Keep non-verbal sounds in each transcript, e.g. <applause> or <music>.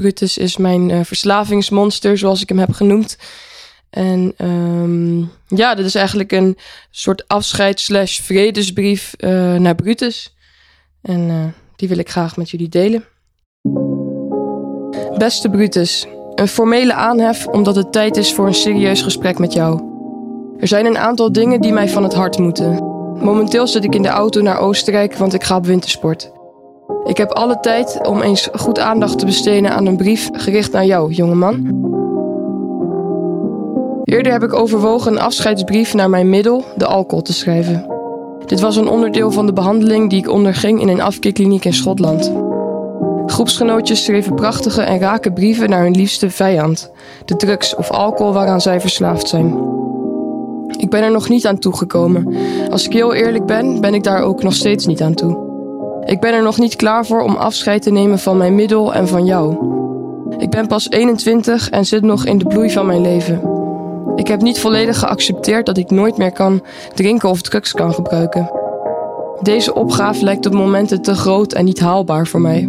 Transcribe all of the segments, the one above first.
Brutus is mijn uh, verslavingsmonster, zoals ik hem heb genoemd. En um, ja, dit is eigenlijk een soort afscheid slash vredesbrief uh, naar Brutus. En uh, die wil ik graag met jullie delen. Beste Brutus, een formele aanhef omdat het tijd is voor een serieus gesprek met jou. Er zijn een aantal dingen die mij van het hart moeten. Momenteel zit ik in de auto naar Oostenrijk, want ik ga op wintersport. Ik heb alle tijd om eens goed aandacht te besteden aan een brief gericht naar jou, jongeman. Eerder heb ik overwogen een afscheidsbrief naar mijn middel, de alcohol, te schrijven. Dit was een onderdeel van de behandeling die ik onderging in een afkeerkliniek in Schotland. Groepsgenootjes schreven prachtige en rake brieven naar hun liefste vijand, de drugs of alcohol waaraan zij verslaafd zijn. Ik ben er nog niet aan toegekomen. Als ik heel eerlijk ben, ben ik daar ook nog steeds niet aan toe. Ik ben er nog niet klaar voor om afscheid te nemen van mijn middel en van jou. Ik ben pas 21 en zit nog in de bloei van mijn leven. Ik heb niet volledig geaccepteerd dat ik nooit meer kan drinken of drugs kan gebruiken. Deze opgave lijkt op momenten te groot en niet haalbaar voor mij.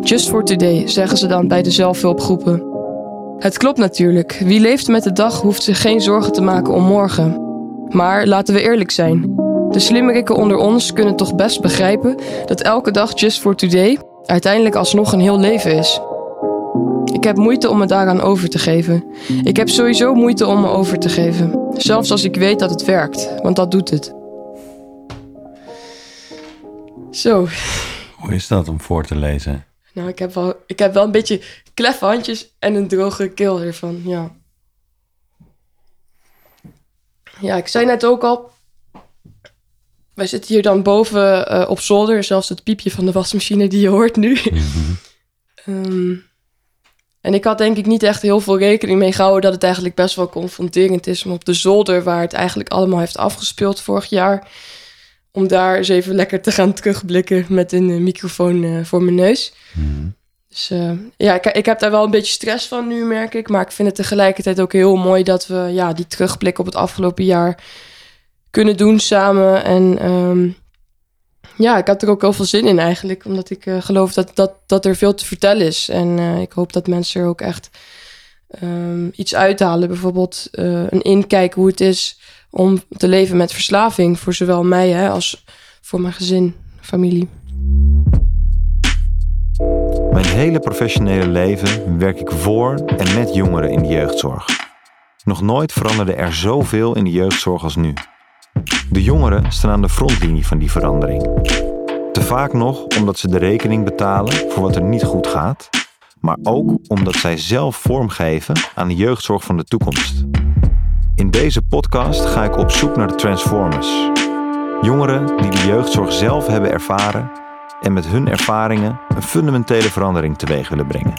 Just for today, zeggen ze dan bij de zelfhulpgroepen. Het klopt natuurlijk. Wie leeft met de dag hoeft zich geen zorgen te maken om morgen. Maar laten we eerlijk zijn. De slimmerikken onder ons kunnen toch best begrijpen dat elke dag just for today uiteindelijk alsnog een heel leven is. Ik heb moeite om me daaraan over te geven. Ik heb sowieso moeite om me over te geven. Zelfs als ik weet dat het werkt, want dat doet het. Zo. Hoe is dat om voor te lezen? Nou, ik heb wel, ik heb wel een beetje kleffe handjes en een droge keel ervan, ja. Ja, ik zei net ook al, wij zitten hier dan boven uh, op zolder, zelfs het piepje van de wasmachine die je hoort nu. <laughs> Mm um, en ik had denk ik niet echt heel veel rekening mee gehouden dat het eigenlijk best wel confronterend is om op de zolder, waar het eigenlijk allemaal heeft afgespeeld vorig jaar, om daar eens even lekker te gaan terugblikken met een uh, microfoon uh, voor mijn neus. Mm. Dus uh, ja, ik, ik, heb daar wel een beetje stress van nu, merk ik. Maar ik vind het tegelijkertijd ook heel mooi dat we ja, die terugblik op het afgelopen jaar kunnen doen samen. En um, ja, ik had er ook heel veel zin in eigenlijk. Omdat ik uh, geloof dat, dat, dat er veel te vertellen is. En uh, ik hoop dat mensen er ook echt um, iets uithalen. Bijvoorbeeld uh, een inkijk hoe het is om te leven met verslaving. Voor zowel mij hè, als voor mijn gezin, familie. Mijn hele professionele leven werk ik voor en met jongeren in de jeugdzorg. Nog nooit veranderde er zoveel in de jeugdzorg als nu. De jongeren staan aan de frontlinie van die verandering. Te vaak nog omdat ze de rekening betalen voor wat er niet goed gaat, maar ook omdat zij zelf vormgeven aan de jeugdzorg van de toekomst. In deze podcast ga ik op zoek naar de Transformers. Jongeren die de jeugdzorg zelf hebben ervaren en met hun ervaringen een fundamentele verandering teweeg willen brengen.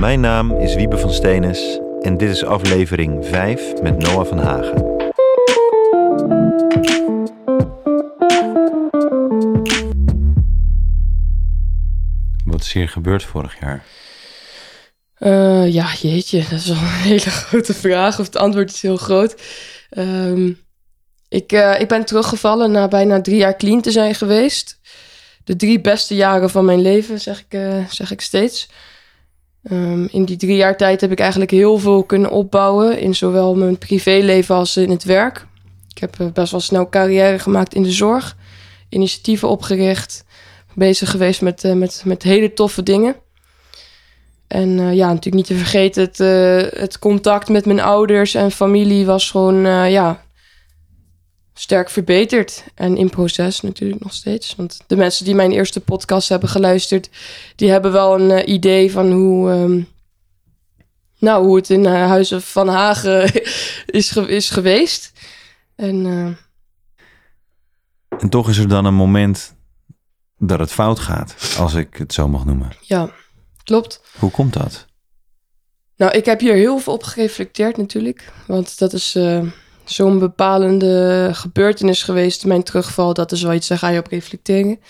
Mijn naam is Wiebe van Stenis en dit is aflevering 5 met Noah van Hagen. Wat is hier gebeurd vorig jaar? Uh, ja, jeetje, dat is wel een hele grote vraag. Of het antwoord is heel groot. Um, ik, uh, ik ben teruggevallen na bijna drie jaar clean te zijn geweest. De drie beste jaren van mijn leven, zeg ik, uh, zeg ik steeds. Um, in die drie jaar tijd heb ik eigenlijk heel veel kunnen opbouwen. In zowel mijn privéleven als in het werk. Ik heb best wel snel carrière gemaakt in de zorg. Initiatieven opgericht bezig geweest met, uh, met, met hele toffe dingen. En uh, ja, natuurlijk niet te vergeten, het, het contact met mijn ouders en familie was gewoon, ja, sterk verbeterd. En in proces natuurlijk nog steeds. Want de mensen die mijn eerste podcast hebben geluisterd, die hebben wel een idee van hoe, um, nou, hoe het in Huizen van Hagen <laughs> is, is geweest. En, en toch is er dan een moment dat het fout gaat, als ik het zo mag noemen. Ja, klopt. Hoe komt dat? Nou, ik heb hier heel veel op gereflecteerd natuurlijk. Want dat is uh, zo'n bepalende gebeurtenis geweest, mijn terugval. Dat is wel iets, daar ga je op reflecteren.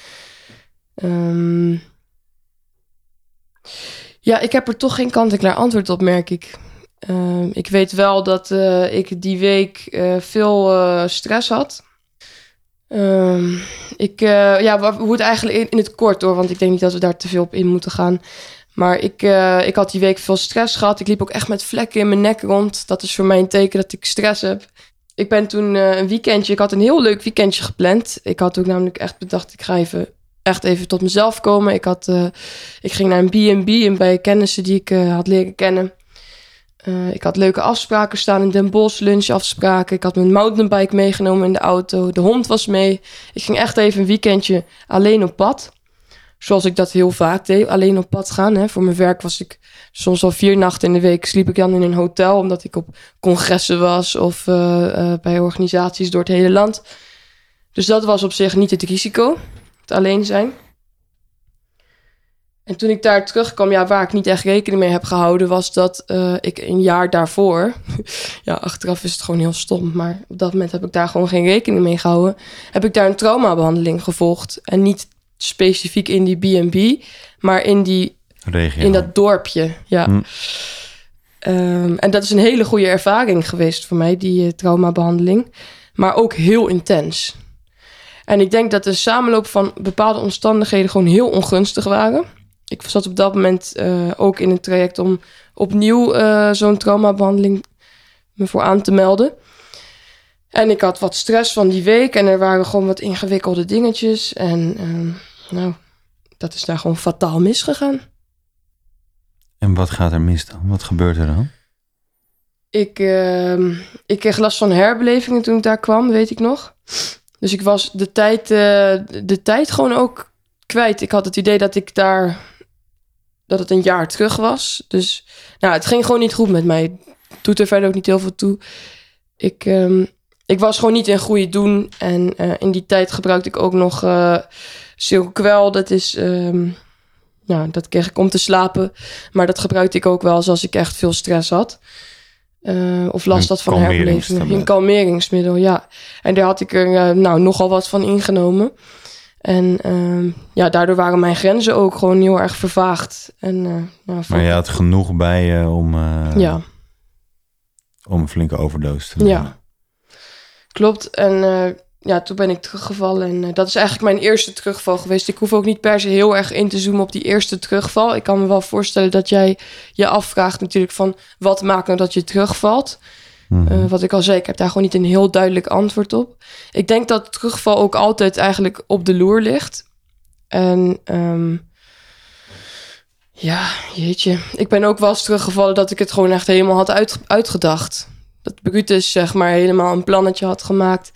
Um, ja, ik heb er toch geen kant-en-klaar antwoord op, merk ik. Uh, ik weet wel dat uh, ik die week uh, veel stress had. Um, ik, ja, hoe het eigenlijk in, in, het kort hoor, want ik denk niet dat we daar te veel op in moeten gaan. Maar ik, eh, ik had die week veel stress gehad. Ik liep ook echt met vlekken in mijn nek rond. Dat is voor mij een teken dat ik stress heb. Ik ben toen eh, een weekendje, ik had een heel leuk weekendje gepland. Ik had ook namelijk echt bedacht, ik ga even, echt even tot mezelf komen. Ik, had, eh, ik ging naar een B&B bij kennissen die ik had leren kennen. Ik had leuke afspraken staan in Den Bosch, lunchafspraken. Ik had mijn mountainbike meegenomen in de auto. De hond was mee. Ik ging echt even een weekendje alleen op pad zoals ik dat heel vaak deed, alleen op pad gaan. Hè. Voor mijn werk was ik soms al vier nachten in de week sliep ik dan in een hotel, omdat ik op congressen was of uh, bij organisaties door het hele land. Dus dat was op zich niet het risico, het alleen zijn. En toen ik daar terugkwam, ja, waar ik niet echt rekening mee heb gehouden, was dat uh, ik een jaar daarvoor, <laughs> ja, achteraf is het gewoon heel stom, maar op dat moment heb ik daar gewoon geen rekening mee gehouden, heb ik daar een traumabehandeling gevolgd en niet specifiek in die B&B, maar in die Regio. in dat dorpje. Ja. Hm. Um, en dat is een hele goede ervaring geweest voor mij, die uh, traumabehandeling. Maar ook heel intens. En ik denk dat de samenloop van bepaalde omstandigheden gewoon heel ongunstig waren. Ik zat op dat moment uh, ook in een traject om opnieuw uh, zo'n traumabehandeling me voor aan te melden. En ik had wat stress van die week en er waren gewoon wat ingewikkelde dingetjes. En uh, nou, dat is daar gewoon fataal misgegaan. En wat gaat er mis dan? Wat gebeurt er dan? Ik, uh, ik kreeg last van herbelevingen toen ik daar kwam, weet ik nog. Dus ik was de tijd, uh, de tijd gewoon ook kwijt. Ik had het idee dat ik daar, dat het een jaar terug was. Dus nou, het ging gewoon niet goed met mij. Doet er verder ook niet heel veel toe. Ik, um, ik was gewoon niet in goede doen. En uh, in die tijd gebruikte ik ook nog uh, Silkwel. Dat is, um, nou, dat kreeg ik om te slapen. Maar dat gebruikte ik ook wel als ik echt veel stress had. Uh, of last had van herbeleving. Een kalmeringsmiddel, ja. En daar had ik er nou, nogal wat van ingenomen. En uh, ja, daardoor waren mijn grenzen ook gewoon heel erg vervaagd. En, uh, ja, maar je had genoeg bij je om, uh, ja. om een flinke overdosis te nemen. Ja, klopt. En uh, ja, toen ben ik teruggevallen. En dat is eigenlijk mijn eerste terugval geweest. Ik hoef ook niet per se heel erg in te zoomen op die eerste terugval. Ik kan me wel voorstellen dat jij je afvraagt natuurlijk van... wat maakt nou dat je terugvalt? Mm. Uh, wat ik al zei, ik heb daar gewoon niet een heel duidelijk antwoord op. Ik denk dat terugval ook altijd eigenlijk op de loer ligt. En um, ja, jeetje. Ik ben ook wel eens teruggevallen dat ik het gewoon echt helemaal had uit, uitgedacht. Dat Brutus zeg maar helemaal een plannetje had gemaakt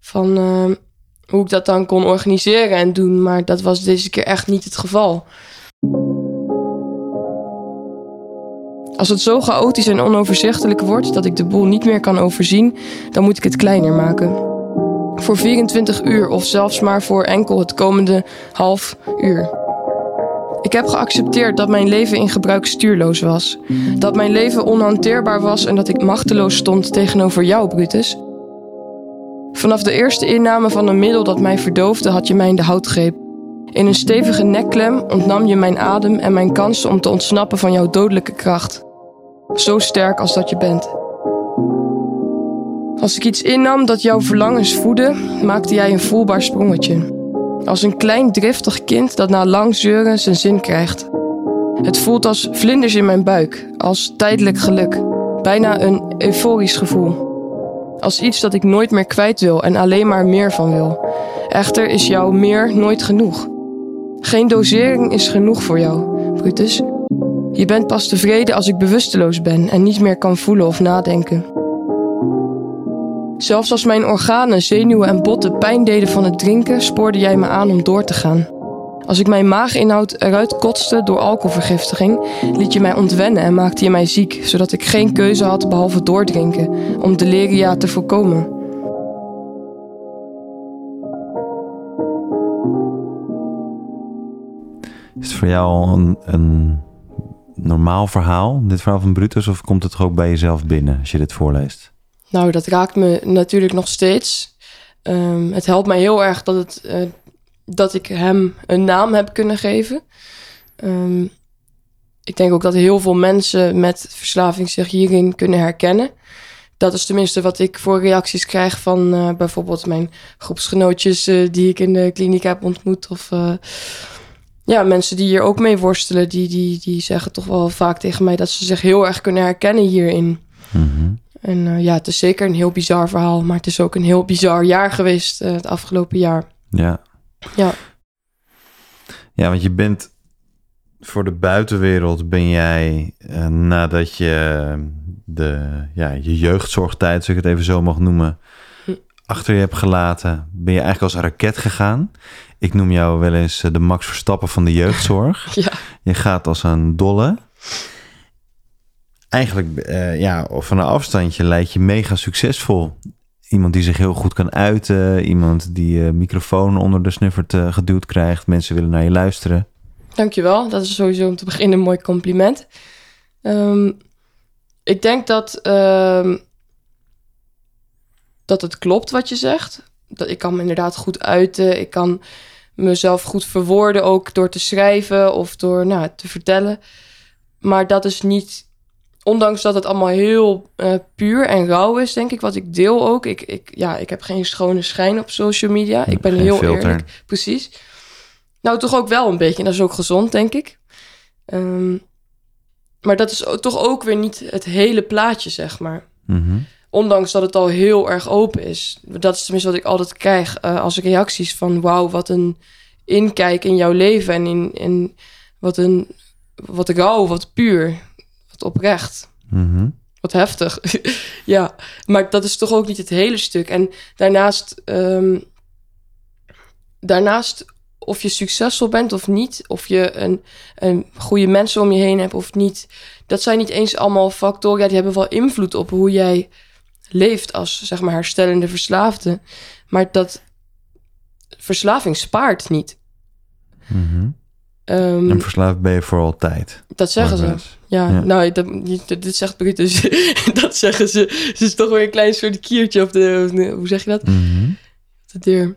van uh, hoe ik dat dan kon organiseren en doen. Maar dat was deze keer echt niet het geval. Als het zo chaotisch en onoverzichtelijk wordt dat ik de boel niet meer kan overzien, dan moet ik het kleiner maken. Voor 24 uur of zelfs maar voor enkel het komende half uur. Ik heb geaccepteerd dat mijn leven in gebruik stuurloos was. Dat mijn leven onhanteerbaar was en dat ik machteloos stond tegenover jou, Brutus. Vanaf de eerste inname van een middel dat mij verdoofde, had je mij in de houtgreep. In een stevige nekklem ontnam je mijn adem en mijn kansen om te ontsnappen van jouw dodelijke kracht. Zo sterk als dat je bent. Als ik iets innam dat jouw verlangens voedde, maakte jij een voelbaar sprongetje. Als een klein driftig kind dat na lang zeuren zijn zin krijgt. Het voelt als vlinders in mijn buik, als tijdelijk geluk, bijna een euforisch gevoel. Als iets dat ik nooit meer kwijt wil en alleen maar meer van wil. Echter is jouw meer nooit genoeg. Geen dosering is genoeg voor jou, Brutus. Je bent pas tevreden als ik bewusteloos ben en niet meer kan voelen of nadenken. Zelfs als mijn organen, zenuwen en botten pijn deden van het drinken, spoorde jij me aan om door te gaan. Als ik mijn maaginhoud eruit kotste door alcoholvergiftiging, liet je mij ontwennen en maakte je mij ziek, zodat ik geen keuze had behalve doordrinken om deleria te voorkomen. Is het voor jou een, een normaal verhaal, dit verhaal van Brutus, of komt het ook bij jezelf binnen als je dit voorleest? Nou, dat raakt me natuurlijk nog steeds. Um, het helpt mij heel erg dat, het, uh, dat ik hem een naam heb kunnen geven. Um, ik denk ook dat heel veel mensen met verslaving zich hierin kunnen herkennen. Dat is tenminste wat ik voor reacties krijg van uh, bijvoorbeeld mijn groepsgenootjes uh, die ik in de kliniek heb ontmoet. Of ja, mensen die hier ook mee worstelen, die, die, die zeggen toch wel vaak tegen mij dat ze zich heel erg kunnen herkennen hierin. Mhm. En eh, ja, het is zeker een heel bizar verhaal, maar het is ook een heel bizar jaar geweest eh, het afgelopen jaar. Ja. Ja. Ja, want je bent voor de buitenwereld ben jij eh, nadat je de ja, je jeugdzorgtijd, als ik het even zo mag noemen. Achter je hebt gelaten, ben je eigenlijk als een raket gegaan. Ik noem jou wel eens eh, de Max Verstappen van de jeugdzorg. <laughs> Ja. Je gaat als een dolle. Eigenlijk, eh, ja, van een afstandje lijkt je mega succesvol. Iemand die zich heel goed kan uiten. Iemand die eh microfoon onder de snuffert eh, geduwd krijgt. Mensen willen naar je luisteren. Dankjewel. Dat is sowieso om te beginnen een mooi compliment. Ehm, ik denk dat, ehm, dat het klopt wat je zegt. Dat ik kan me inderdaad goed uiten. Ik kan mezelf goed verwoorden, ook door te schrijven of door nou, te vertellen. Maar dat is niet, ondanks dat het allemaal heel eh, puur en rauw is, denk ik, wat ik deel ook. Ik, ik, ja, ik heb geen schone schijn op social media. Ik ben Geen heel filter. eerlijk. Precies. Nou, toch ook wel een beetje. En dat is ook gezond, denk ik. Ehm, maar dat is toch ook weer niet het hele plaatje, zeg maar. Mhm. Ondanks dat het al heel erg open is. Dat is tenminste wat ik altijd krijg eh, als reacties van... wauw, wat een inkijk in jouw leven. En in, in wat een... wat rauw, wat puur. Wat oprecht. Mhm. Wat heftig. <laughs> ja, maar dat is toch ook niet het hele stuk. En daarnaast, ehm, daarnaast of je succesvol bent of niet, of je een, een goede mensen om je heen hebt of niet, dat zijn niet eens allemaal factoren. Ja, die hebben wel invloed op hoe jij leeft als zeg maar herstellende verslaafde. Maar dat verslaving spaart niet. Ehm, En verslaafd ben je voor altijd. dat zeggen ze. Ja, Ja. nou, dat, dit, zegt Brutus. <laughs> dat zeggen ze. Ze is toch weer een klein soort kiertje op de... Hoe zeg je dat? Mhm. De deur.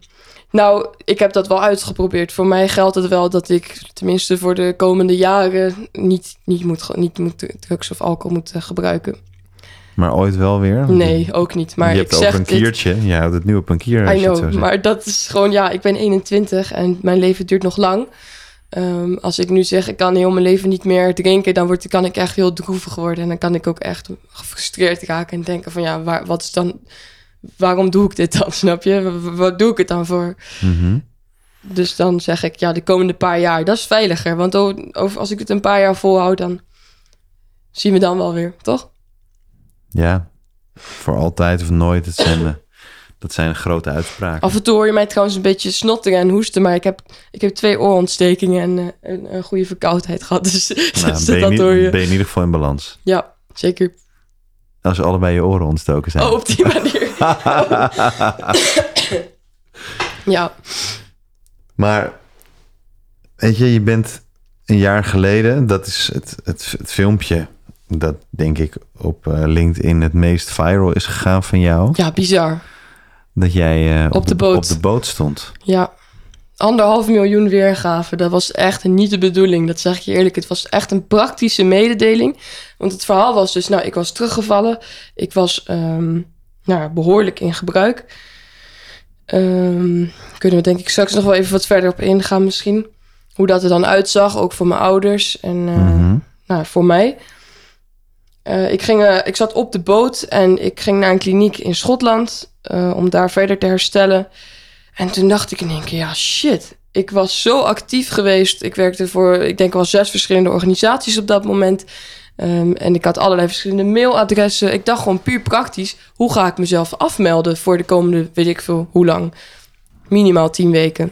Nou, ik heb dat wel uitgeprobeerd. Voor mij geldt het wel dat ik, tenminste voor de komende jaren... niet, niet, moet, niet moet drugs of alcohol moet gebruiken. Maar ooit wel weer? Nee, ook niet. Maar je ik hebt zeg over een dit- kiertje. Je houdt het nu op een kier. I know, maar dat is gewoon, ja, ik ben 21 en mijn leven duurt nog lang. Ehm, als ik nu zeg, ik kan heel mijn leven niet meer drinken, dan word, kan ik echt heel droevig worden. En dan kan ik ook echt gefrustreerd raken en denken van, ja, waar, wat is dan, waarom doe ik dit dan, <laughs> snap je? Wa- wa- Wat doe ik het dan voor? Mhm. Dus dan zeg ik, ja, de komende paar jaar, dat is veiliger. Want over, als ik het een paar jaar volhoud, dan zien we dan wel weer, toch? Ja, voor altijd of nooit. Het zijn, dat zijn grote uitspraken. Af en toe hoor je mij trouwens een beetje snotteren en hoesten, maar ik heb, ik heb twee oorontstekingen en eh, een, een goede verkoudheid gehad. <laughs> Dus, Nou, dus ben, je dat hoor je. ben je in ieder geval in balans. Ja, zeker. Als allebei je oren ontstoken zijn. Oh, op die manier. <laughs> ja, Maar weet je, je bent een jaar geleden, dat is het, het, het filmpje dat denk ik op eh, LinkedIn het meest viral is gegaan van jou. ja, bizar. Dat jij eh, Op de boot. op de boot stond. Ja. Anderhalf miljoen weergaven. Dat was echt niet de bedoeling. Dat zeg ik je eerlijk. Het was echt een praktische mededeling. Want het verhaal was dus, nou, ik was teruggevallen. Ik was ehm, nou, behoorlijk in gebruik. Ehm, kunnen we denk ik straks nog wel even wat verder op ingaan misschien. Hoe dat er dan uitzag, ook voor mijn ouders en eh, Mhm. nou, voor mij. Eh, ik, ging, eh, ik zat op de boot en ik ging naar een kliniek in Schotland eh, om daar verder te herstellen. En toen dacht ik in één keer, ja shit, ik was zo actief geweest. Ik werkte voor, ik denk wel zes verschillende organisaties op dat moment. Ehm, en ik had allerlei verschillende mailadressen. Ik dacht gewoon puur praktisch, hoe ga ik mezelf afmelden voor de komende, weet ik veel, hoe lang? Minimaal tien weken.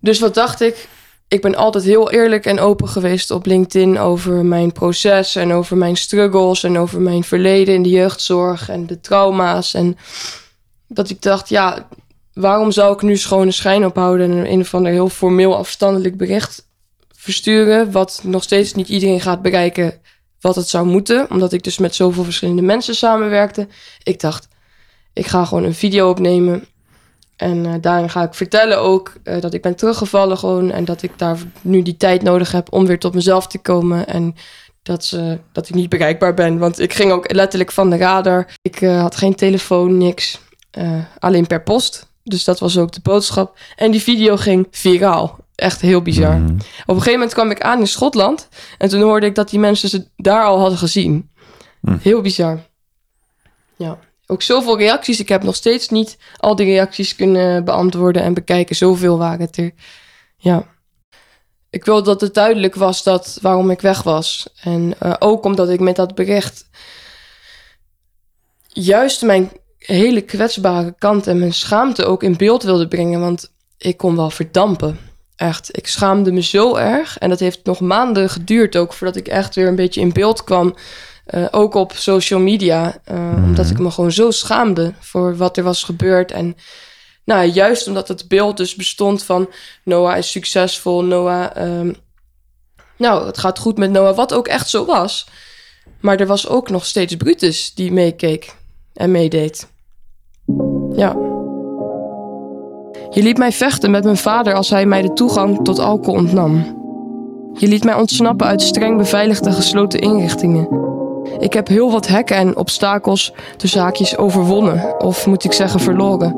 Dus wat dacht ik? Ik ben altijd heel eerlijk en open geweest op LinkedIn over mijn proces en over mijn struggles en over mijn verleden in de jeugdzorg en de trauma's. En dat ik dacht, ja, waarom zou ik nu schone schijn ophouden en een of ander heel formeel afstandelijk bericht versturen, wat nog steeds niet iedereen gaat bereiken wat het zou moeten, omdat ik dus met zoveel verschillende mensen samenwerkte. Ik dacht, ik ga gewoon een video opnemen en eh, daarin ga ik vertellen ook eh, dat ik ben teruggevallen gewoon. En dat ik daar nu die tijd nodig heb om weer tot mezelf te komen. En dat, ze, dat ik niet bereikbaar ben. Want ik ging ook letterlijk van de radar. Ik eh, had geen telefoon, niks. Alleen per post. Dus dat was ook de boodschap. En die video ging viraal. echt heel bizar. Mhm. Op een gegeven moment kwam ik aan in Schotland. En toen hoorde ik dat die mensen ze daar al hadden gezien. Hm. Heel bizar. Ja. Ook zoveel reacties. Ik heb nog steeds niet al die reacties kunnen beantwoorden en bekijken. Zoveel waren het er. Ja. Ik wilde dat het duidelijk was dat waarom ik weg was. En eh, ook omdat ik met dat bericht juist mijn hele kwetsbare kant en mijn schaamte ook in beeld wilde brengen. Want ik kon wel verdampen. Echt, ik schaamde me zo erg. En dat heeft nog maanden geduurd ook voordat ik echt weer een beetje in beeld kwam. Eh, ook op social media. eh, Mhm. Omdat ik me gewoon zo schaamde voor wat er was gebeurd. En nou, juist omdat het beeld dus bestond van Noah is succesvol. Noah, ehm, nou, het gaat goed met Noah. Wat ook echt zo was. Maar er was ook nog steeds Brutus die meekeek en meedeed. Ja. Je liet mij vechten met mijn vader als hij mij de toegang tot alcohol ontnam. Je liet mij ontsnappen uit streng beveiligde gesloten inrichtingen. Ik heb heel wat hekken en obstakels, de zaakjes, overwonnen, of moet ik zeggen verloren.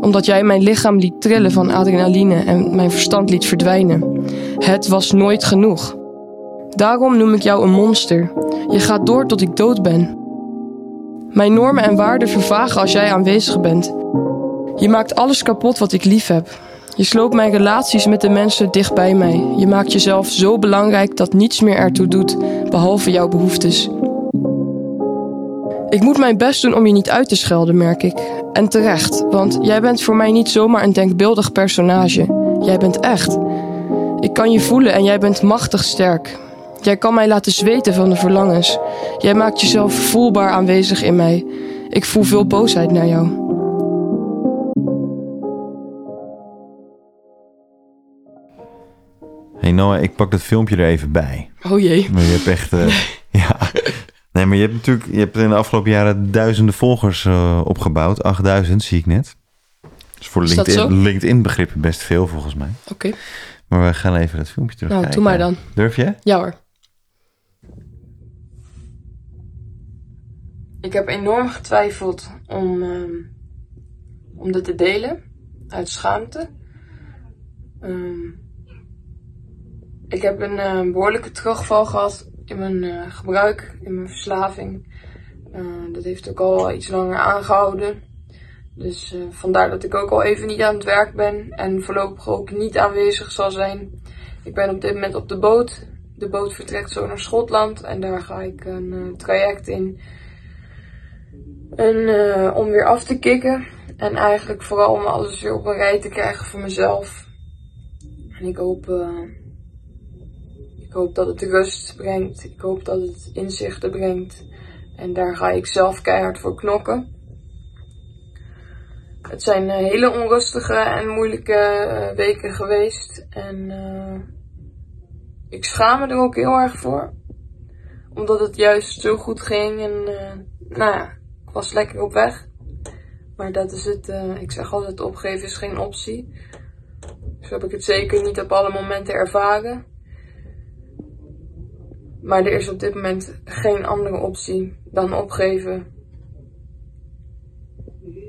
Omdat jij mijn lichaam liet trillen van adrenaline en mijn verstand liet verdwijnen. Het was nooit genoeg. Daarom noem ik jou een monster. Je gaat door tot ik dood ben. Mijn normen en waarden vervagen als jij aanwezig bent. Je maakt alles kapot wat ik lief heb. Je sloopt mijn relaties met de mensen dicht bij mij. Je maakt jezelf zo belangrijk dat niets meer ertoe doet, behalve jouw behoeftes. Ik moet mijn best doen om je niet uit te schelden, merk ik. En terecht, want jij bent voor mij niet zomaar een denkbeeldig personage. Jij bent echt. Ik kan je voelen en jij bent machtig sterk. Jij kan mij laten zweten van de verlangens. Jij maakt jezelf voelbaar aanwezig in mij. Ik voel veel boosheid naar jou. Hey Noah, ik pak dat filmpje er even bij. Oh jee. Maar je hebt echt... eh. <laughs> Nee, maar je hebt natuurlijk... Je hebt in de afgelopen jaren duizenden volgers eh, opgebouwd. 8000 zie ik net. Dus voor Is dat LinkedIn, LinkedIn begrippen best veel volgens mij. Oké. Maar we gaan even dat filmpje Nou, terugkijken. doe maar dan. Durf je? Ja hoor. Ik heb enorm getwijfeld om, ehm, om dit te delen. Uit schaamte. Ehm, ik heb een eh, behoorlijke terugval gehad in mijn eh, gebruik, in mijn verslaving. Eh, dat heeft ook al iets langer aangehouden. Dus eh, vandaar dat ik ook al even niet aan het werk ben en voorlopig ook niet aanwezig zal zijn. Ik ben op dit moment op de boot. De boot vertrekt zo naar Schotland en daar ga ik een traject in. En, om weer af te kicken. En eigenlijk vooral om alles weer op een rij te krijgen voor mezelf. En ik hoop, ik hoop dat het rust brengt. Ik hoop dat het inzichten brengt. En daar ga ik zelf keihard voor knokken. Het zijn eh, hele onrustige en moeilijke eh, weken geweest. En eh, ik schaam me er ook heel erg voor. Omdat het juist zo goed ging. En nou ja, ik was lekker op weg. Maar dat is het. ik zeg altijd: opgeven is geen optie. Zo heb ik het zeker niet op alle momenten ervaren. Maar er is op dit moment geen andere optie dan opgeven.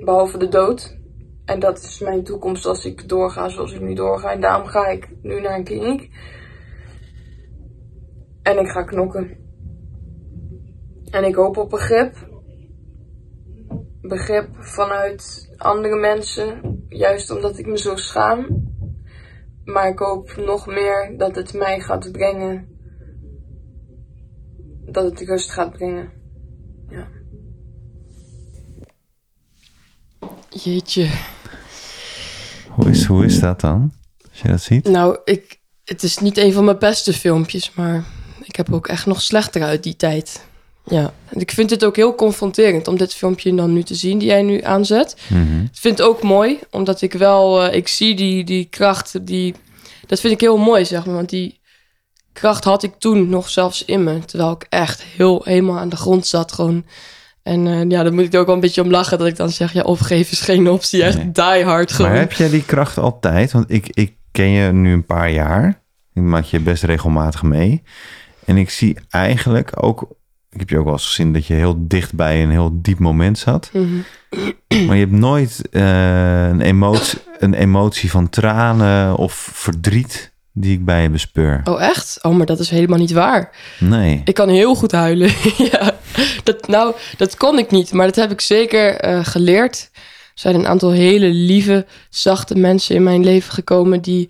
Behalve de dood. En dat is mijn toekomst als ik doorga zoals ik nu doorga. En daarom ga ik nu naar een kliniek. En ik ga knokken. En ik hoop op begrip. Begrip vanuit andere mensen. Juist omdat ik me zo schaam. Maar ik hoop nog meer dat het mij gaat brengen. Dat het rust gaat brengen. Ja. Jeetje. Hoe is, hoe is dat dan? Als je dat ziet? Nou, ik, het is niet een van mijn beste filmpjes, maar ik heb ook echt nog slechter uit die tijd. Ja, en ik vind het ook heel confronterend om dit filmpje dan nu te zien die jij nu aanzet. Mhm. Ik vind het ook mooi, omdat ik wel, eh, ik zie die, die kracht, die, dat vind ik heel mooi, zeg maar. Want die kracht had ik toen nog zelfs in me, terwijl ik echt heel helemaal aan de grond zat gewoon. En eh, ja, dan moet ik er ook wel een beetje om lachen dat ik dan zeg, ja, opgeven is geen optie, echt Nee. die hard gewoon. Maar heb jij die kracht altijd? Want ik, ik ken je nu een paar jaar. Ik maak je best regelmatig mee. En ik zie eigenlijk ook ik heb je ook wel eens gezien dat je heel dicht bij een heel diep moment zat. Mhm. <clears throat> Maar je hebt nooit eh, een, emotie, een emotie van tranen of verdriet die ik bij je bespeur. Oh, echt? Oh, maar dat is helemaal niet waar. Nee. Ik kan heel goed huilen. <laughs> ja, dat, nou, dat kon ik niet, maar dat heb ik zeker eh, geleerd. Er zijn een aantal hele lieve, zachte mensen in mijn leven gekomen die,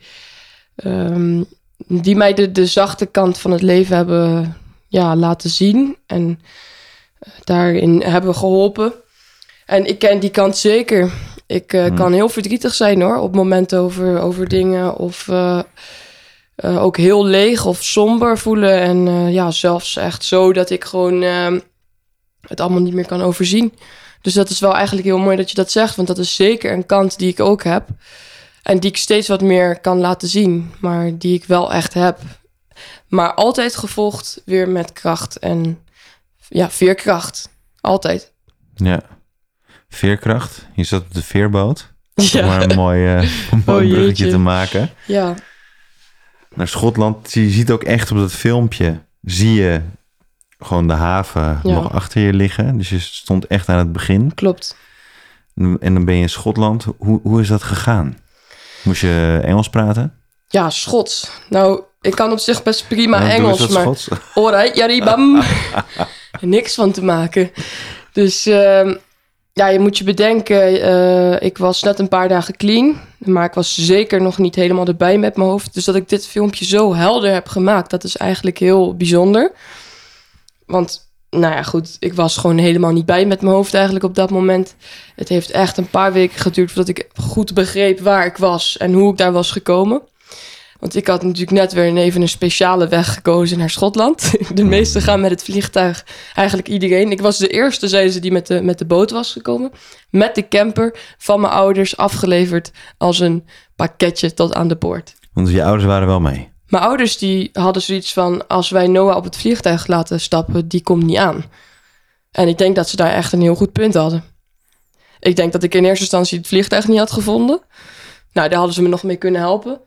ehm, die mij de, de zachte kant van het leven hebben ja, laten zien en eh, daarin hebben geholpen. En ik ken die kant zeker. Ik eh, Hmm. kan heel verdrietig zijn hoor, op momenten over, over dingen of eh, ook heel leeg of somber voelen. En eh, ja, zelfs echt zo dat ik gewoon eh, het allemaal niet meer kan overzien. Dus dat is wel eigenlijk heel mooi dat je dat zegt, want dat is zeker een kant die ik ook heb. En die ik steeds wat meer kan laten zien, maar die ik wel echt heb. Maar altijd gevolgd weer met kracht en ja, veerkracht. Altijd. Ja. Veerkracht. Je zat op de veerboot. Om <laughs> maar een mooi, eh, een mooi Oh, bruggetje te maken. ja. Naar Schotland. Je ziet ook echt op dat filmpje. Zie je gewoon de haven Ja. nog achter je liggen. Dus je stond echt aan het begin. klopt. En dan ben je in Schotland. Hoe, hoe is dat gegaan? Moest je Engels praten? Ja, Schots. Nou, ik kan op zich best prima Nou, Engels, maar... Schots. Alright, jaribam. <laughs> Niks van te maken. Dus ehm, ja, je moet je bedenken, eh, ik was net een paar dagen clean, maar ik was zeker nog niet helemaal erbij met mijn hoofd. Dus dat ik dit filmpje zo helder heb gemaakt, dat is eigenlijk heel bijzonder. Want, nou ja, goed, ik was gewoon helemaal niet bij met mijn hoofd eigenlijk op dat moment. Het heeft echt een paar weken geduurd voordat ik goed begreep waar ik was en hoe ik daar was gekomen. Want ik had natuurlijk net weer even een speciale weg gekozen naar Schotland. <laughs> De meesten gaan met het vliegtuig, eigenlijk iedereen. Ik was de eerste, zeiden ze, die met de, met de boot was gekomen. Met de camper van mijn ouders afgeleverd als een pakketje tot aan de poort. Want je ouders waren wel mee. Mijn ouders die hadden zoiets van... als wij Noah op het vliegtuig laten stappen, die komt niet aan. En ik denk dat ze daar echt een heel goed punt hadden. Ik denk dat ik in eerste instantie het vliegtuig niet had gevonden. Nou, daar hadden ze me nog mee kunnen helpen.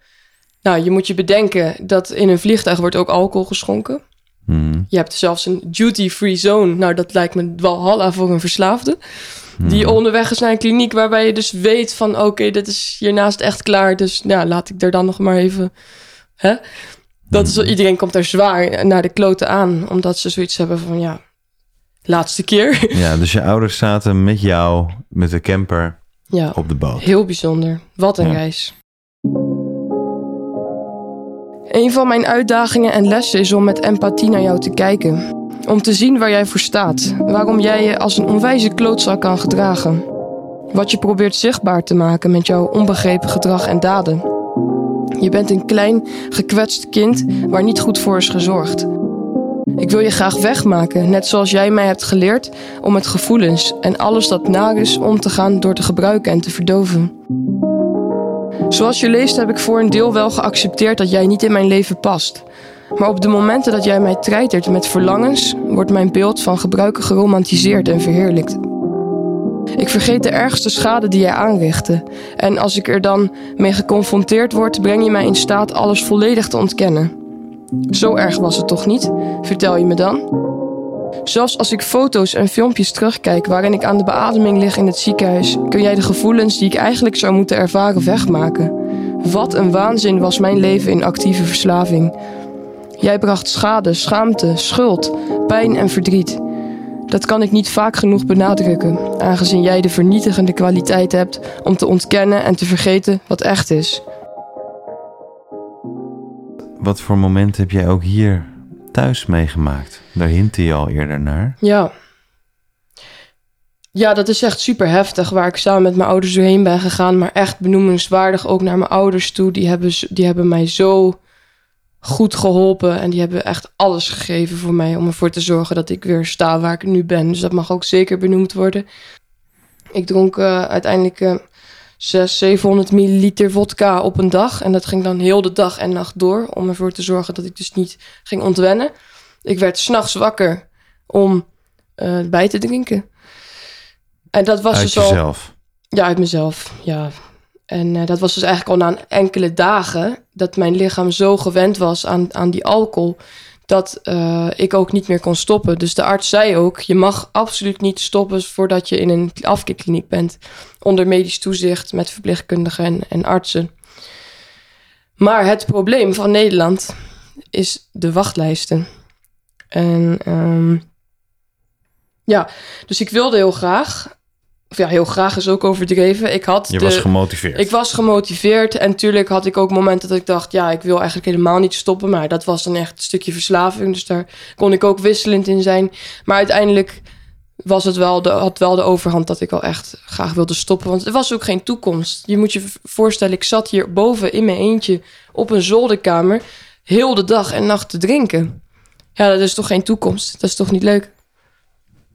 Nou, je moet je bedenken dat in een vliegtuig wordt ook alcohol geschonken. Mhm. Je hebt zelfs een duty-free zone. Nou, dat lijkt me wel halla voor een verslaafde. Die onderweg is naar een kliniek waarbij je dus weet van... oké, dit is hiernaast echt klaar. Dus ja, laat ik er dan nog maar even... Hè? Dat is, iedereen komt daar zwaar naar de kloten aan. Omdat ze zoiets hebben van, ja, laatste keer. <laughs> Ja, dus je ouders zaten met jou, met de camper, ja, op de boot. heel bijzonder. Wat een Ja. reis. Een van mijn uitdagingen en lessen is om met empathie naar jou te kijken. Om te zien waar jij voor staat. Waarom jij je als een onwijze klootzak kan gedragen. Wat je probeert zichtbaar te maken met jouw onbegrepen gedrag en daden. Je bent een klein, gekwetst kind waar niet goed voor is gezorgd. Ik wil je graag wegmaken, net zoals jij mij hebt geleerd om met gevoelens en alles dat naar is om te gaan door te gebruiken en te verdoven. Zoals je leest heb ik voor een deel wel geaccepteerd dat jij niet in mijn leven past. Maar op de momenten dat jij mij treitert met verlangens, wordt mijn beeld van gebruiken geromantiseerd en verheerlijkt. Ik vergeet de ergste schade die jij aanrichtte. En als ik er dan mee geconfronteerd word, breng je mij in staat alles volledig te ontkennen. Zo erg was het toch niet? Vertel je me dan? Zelfs als ik foto's en filmpjes terugkijk waarin ik aan de beademing lig in het ziekenhuis, kun jij de gevoelens die ik eigenlijk zou moeten ervaren wegmaken. Wat een waanzin was mijn leven in actieve verslaving. Jij bracht schade, schaamte, schuld, pijn en verdriet. Dat kan ik niet vaak genoeg benadrukken, aangezien jij de vernietigende kwaliteit hebt om te ontkennen en te vergeten wat echt is. Wat voor momenten heb jij ook hier thuis meegemaakt? Daar hintte je al eerder naar. Ja. Ja, dat is echt super heftig waar ik samen met mijn ouders doorheen ben gegaan. Maar echt benoemenswaardig ook naar mijn ouders toe. Die hebben, die hebben mij zo goed geholpen. En die hebben echt alles gegeven voor mij om ervoor te zorgen dat ik weer sta waar ik nu ben. Dus dat mag ook zeker benoemd worden. Ik dronk eh, uiteindelijk eh 600, 700 milliliter vodka op een dag. En dat ging dan heel de dag en nacht door. Om ervoor te zorgen dat ik dus niet ging ontwennen. Ik werd s'nachts wakker om eh, bij te drinken. En dat was Uit dus al... jezelf. Ja, uit mezelf, ja. En eh, dat was dus eigenlijk al na een enkele dagen... dat mijn lichaam zo gewend was aan, aan die alcohol... dat eh, ik ook niet meer kon stoppen. Dus de arts zei ook: je mag absoluut niet stoppen voordat je in een afkikkliniek bent. Onder medisch toezicht met verpleegkundigen en, en artsen. Maar het probleem van Nederland is de wachtlijsten. En ehm, ja, dus ik wilde heel graag. Of ja, heel graag is ook overdreven. Ik had Je de, was gemotiveerd. ik was gemotiveerd en natuurlijk had ik ook momenten dat ik dacht, ja, ik wil eigenlijk helemaal niet stoppen, maar dat was dan echt een stukje verslaving, dus daar kon ik ook wisselend in zijn. Maar uiteindelijk was het wel de, had wel de overhand dat ik wel echt graag wilde stoppen, want er was ook geen toekomst. Je moet je voorstellen, ik zat hier boven in mijn eentje op een zolderkamer heel de dag en nacht te drinken. Ja, dat is toch geen toekomst? Dat is toch niet leuk?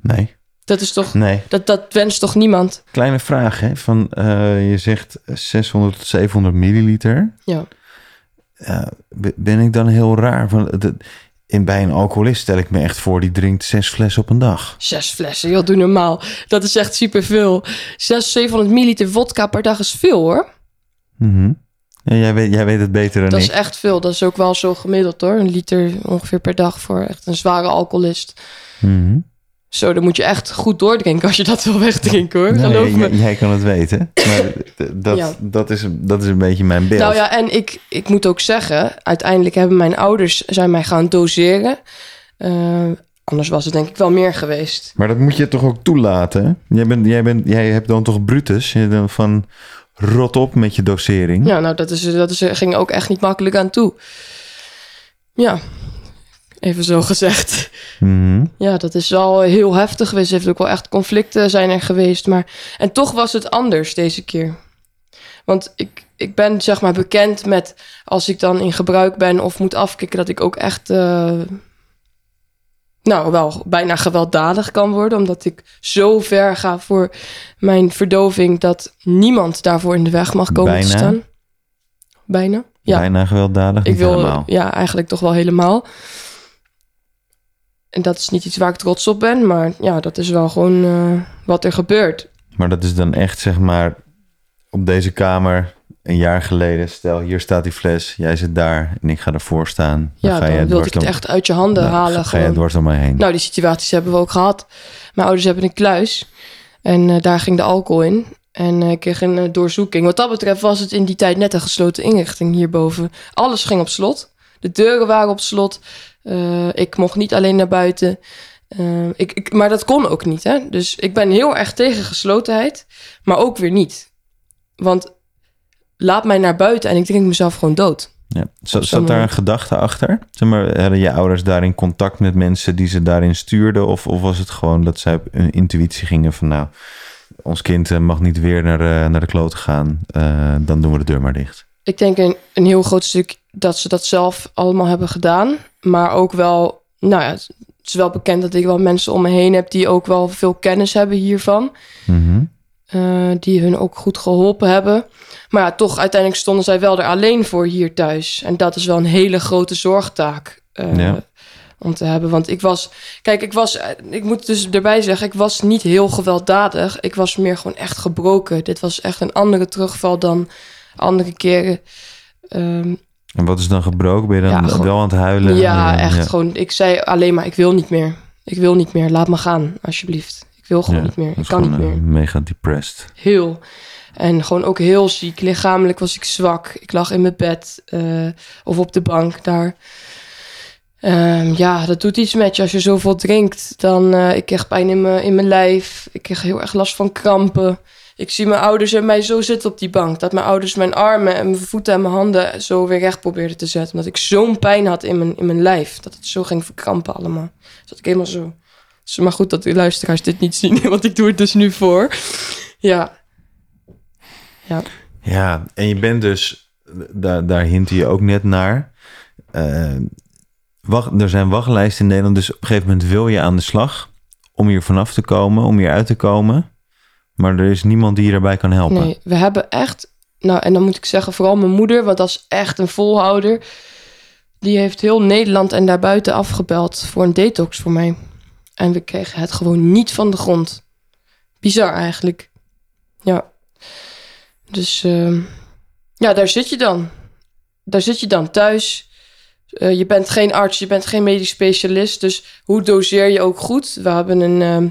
Nee, Dat is toch, nee. dat, dat wenst toch niemand? Kleine vraag, hè? Van, eh, je zegt 600 tot 700 milliliter. Ja. Ben ik dan heel raar? Van, de, in, bij een alcoholist stel ik me echt voor, die drinkt zes flessen op een dag. Zes flessen, joh, doe normaal. Dat is echt superveel. 600, 700 milliliter vodka per dag is veel, hoor. Mhm. ja, jij, weet, jij weet het beter dan Dat is ik. echt veel. Dat is ook wel zo gemiddeld, hoor. Een liter ongeveer per dag voor echt een zware alcoholist. Mhm. Zo, dan moet je echt goed doordrinken als je dat wil wegdrinken, hoor. Nee, Geloof me. jij, jij kan het weten. Maar dat, Ja. dat, is, dat is een beetje mijn beeld. Nou ja, en ik, ik moet ook zeggen... uiteindelijk hebben mijn ouders zijn mij gaan doseren. Eh, anders was het denk ik wel meer geweest. Maar dat moet je toch ook toelaten? Jij, bent, jij, bent, jij hebt dan toch Brutus? Je dan van rot op met je dosering. Ja, nou, dat, is, dat is, ging ook echt niet makkelijk aan toe. Ja, even zo gezegd. Mhm. Ja, dat is wel heel heftig geweest. Er heeft ook wel echt conflicten zijn er geweest. Maar... En toch was het anders deze keer. Want ik, ik ben zeg maar bekend met... als ik dan in gebruik ben of moet afkicken... dat ik ook echt... eh, nou, wel bijna gewelddadig kan worden. Omdat ik zo ver ga voor mijn verdoving... dat niemand daarvoor in de weg mag komen Bijna? te staan. Bijna? Ja. Bijna gewelddadig, Ik wil, helemaal. ja, eigenlijk toch wel helemaal. En dat is niet iets waar ik trots op ben, maar ja, dat is wel gewoon eh, wat er gebeurt. Maar dat is dan echt, zeg maar, op deze kamer een jaar geleden. Stel, hier staat die fles, jij zit daar en ik ga ervoor staan. Ja, ga dan je wilde ik het echt uit je handen nou, halen. Ga, ga je gewoon. dwars door mij heen. Nou, die situaties hebben we ook gehad. Mijn ouders hebben een kluis en eh, daar ging de alcohol in. En eh, ik kreeg een doorzoeking. Wat dat betreft was het in die tijd net een gesloten inrichting hierboven. Alles ging op slot. De deuren waren op slot. Eh, ik mocht niet alleen naar buiten. Eh, ik, ik, maar dat kon ook niet. Hè? Dus ik ben heel erg tegen geslotenheid. Maar ook weer niet. Want laat mij naar buiten en ik drink mezelf gewoon dood. Ja. Zat, daar een gedachte achter? Zeg maar, hadden je ouders daarin contact met mensen die ze daarin stuurden? Of, of was het gewoon dat zij op hun intuïtie gingen van... nou, ons kind eh, mag niet weer naar, naar de kloot gaan. dan doen we de deur maar dicht. Ik denk een, een heel groot stuk dat ze dat zelf allemaal hebben gedaan. Maar ook wel, nou ja, het is wel bekend dat ik wel mensen om me heen heb die ook wel veel kennis hebben hiervan. Mhm. eh, die hun ook goed geholpen hebben. Maar ja, toch uiteindelijk stonden zij wel er alleen voor hier thuis. En dat is wel een hele grote zorgtaak. eh, Ja. Om te hebben. Want ik was. Kijk, ik was. Ik moet dus erbij zeggen, ik was niet heel gewelddadig. Ik was meer gewoon echt gebroken. Dit was echt een andere terugval dan andere keren. Ehm, En wat is dan gebroken? Ben je dan Ja, gewoon- wel aan het huilen? ja, echt Ja. gewoon. Ik zei alleen maar: ik wil niet meer. Ik wil niet meer. Laat me gaan, alsjeblieft. Ik wil gewoon Ja, niet meer. Ik kan niet meer. eh, mega depressed. Heel. En gewoon ook heel ziek. Lichamelijk was ik zwak. Ik lag in mijn bed eh, of op de bank daar. Ehm, ja, dat doet iets met je. Als je zoveel drinkt, dan... eh ik kreeg pijn in mijn, in mijn lijf. Ik kreeg heel erg last van krampen. Ik zie mijn ouders en mij zo zitten op die bank. Dat mijn ouders mijn armen en mijn voeten en mijn handen zo weer recht probeerden te zetten. Omdat ik zo'n pijn had in mijn, in mijn lijf. Dat het zo ging verkrampen allemaal. Dat ik helemaal zo... Is maar goed dat de luisteraars dit niet zien. <laughs> Want ik doe het dus nu voor. Ja, Ja, en je bent dus, daar, daar hintte je ook net naar. eh, wacht, er zijn wachtlijsten in Nederland, dus op een gegeven moment wil je aan de slag om hier vanaf te komen, om hier uit te komen. Maar er is niemand die je daarbij kan helpen. Nee, we hebben echt... Nou, en dan moet ik zeggen, vooral mijn moeder, want dat is echt een volhouder. Die heeft heel Nederland en daarbuiten afgebeld voor een detox voor mij. En we kregen het gewoon niet van de grond. Bizar eigenlijk. Ja. Dus ehm, ja, daar zit je dan. Daar zit je dan thuis. eh, je bent geen arts, je bent geen medisch specialist. Dus hoe doseer je ook goed? We hebben een, ehm,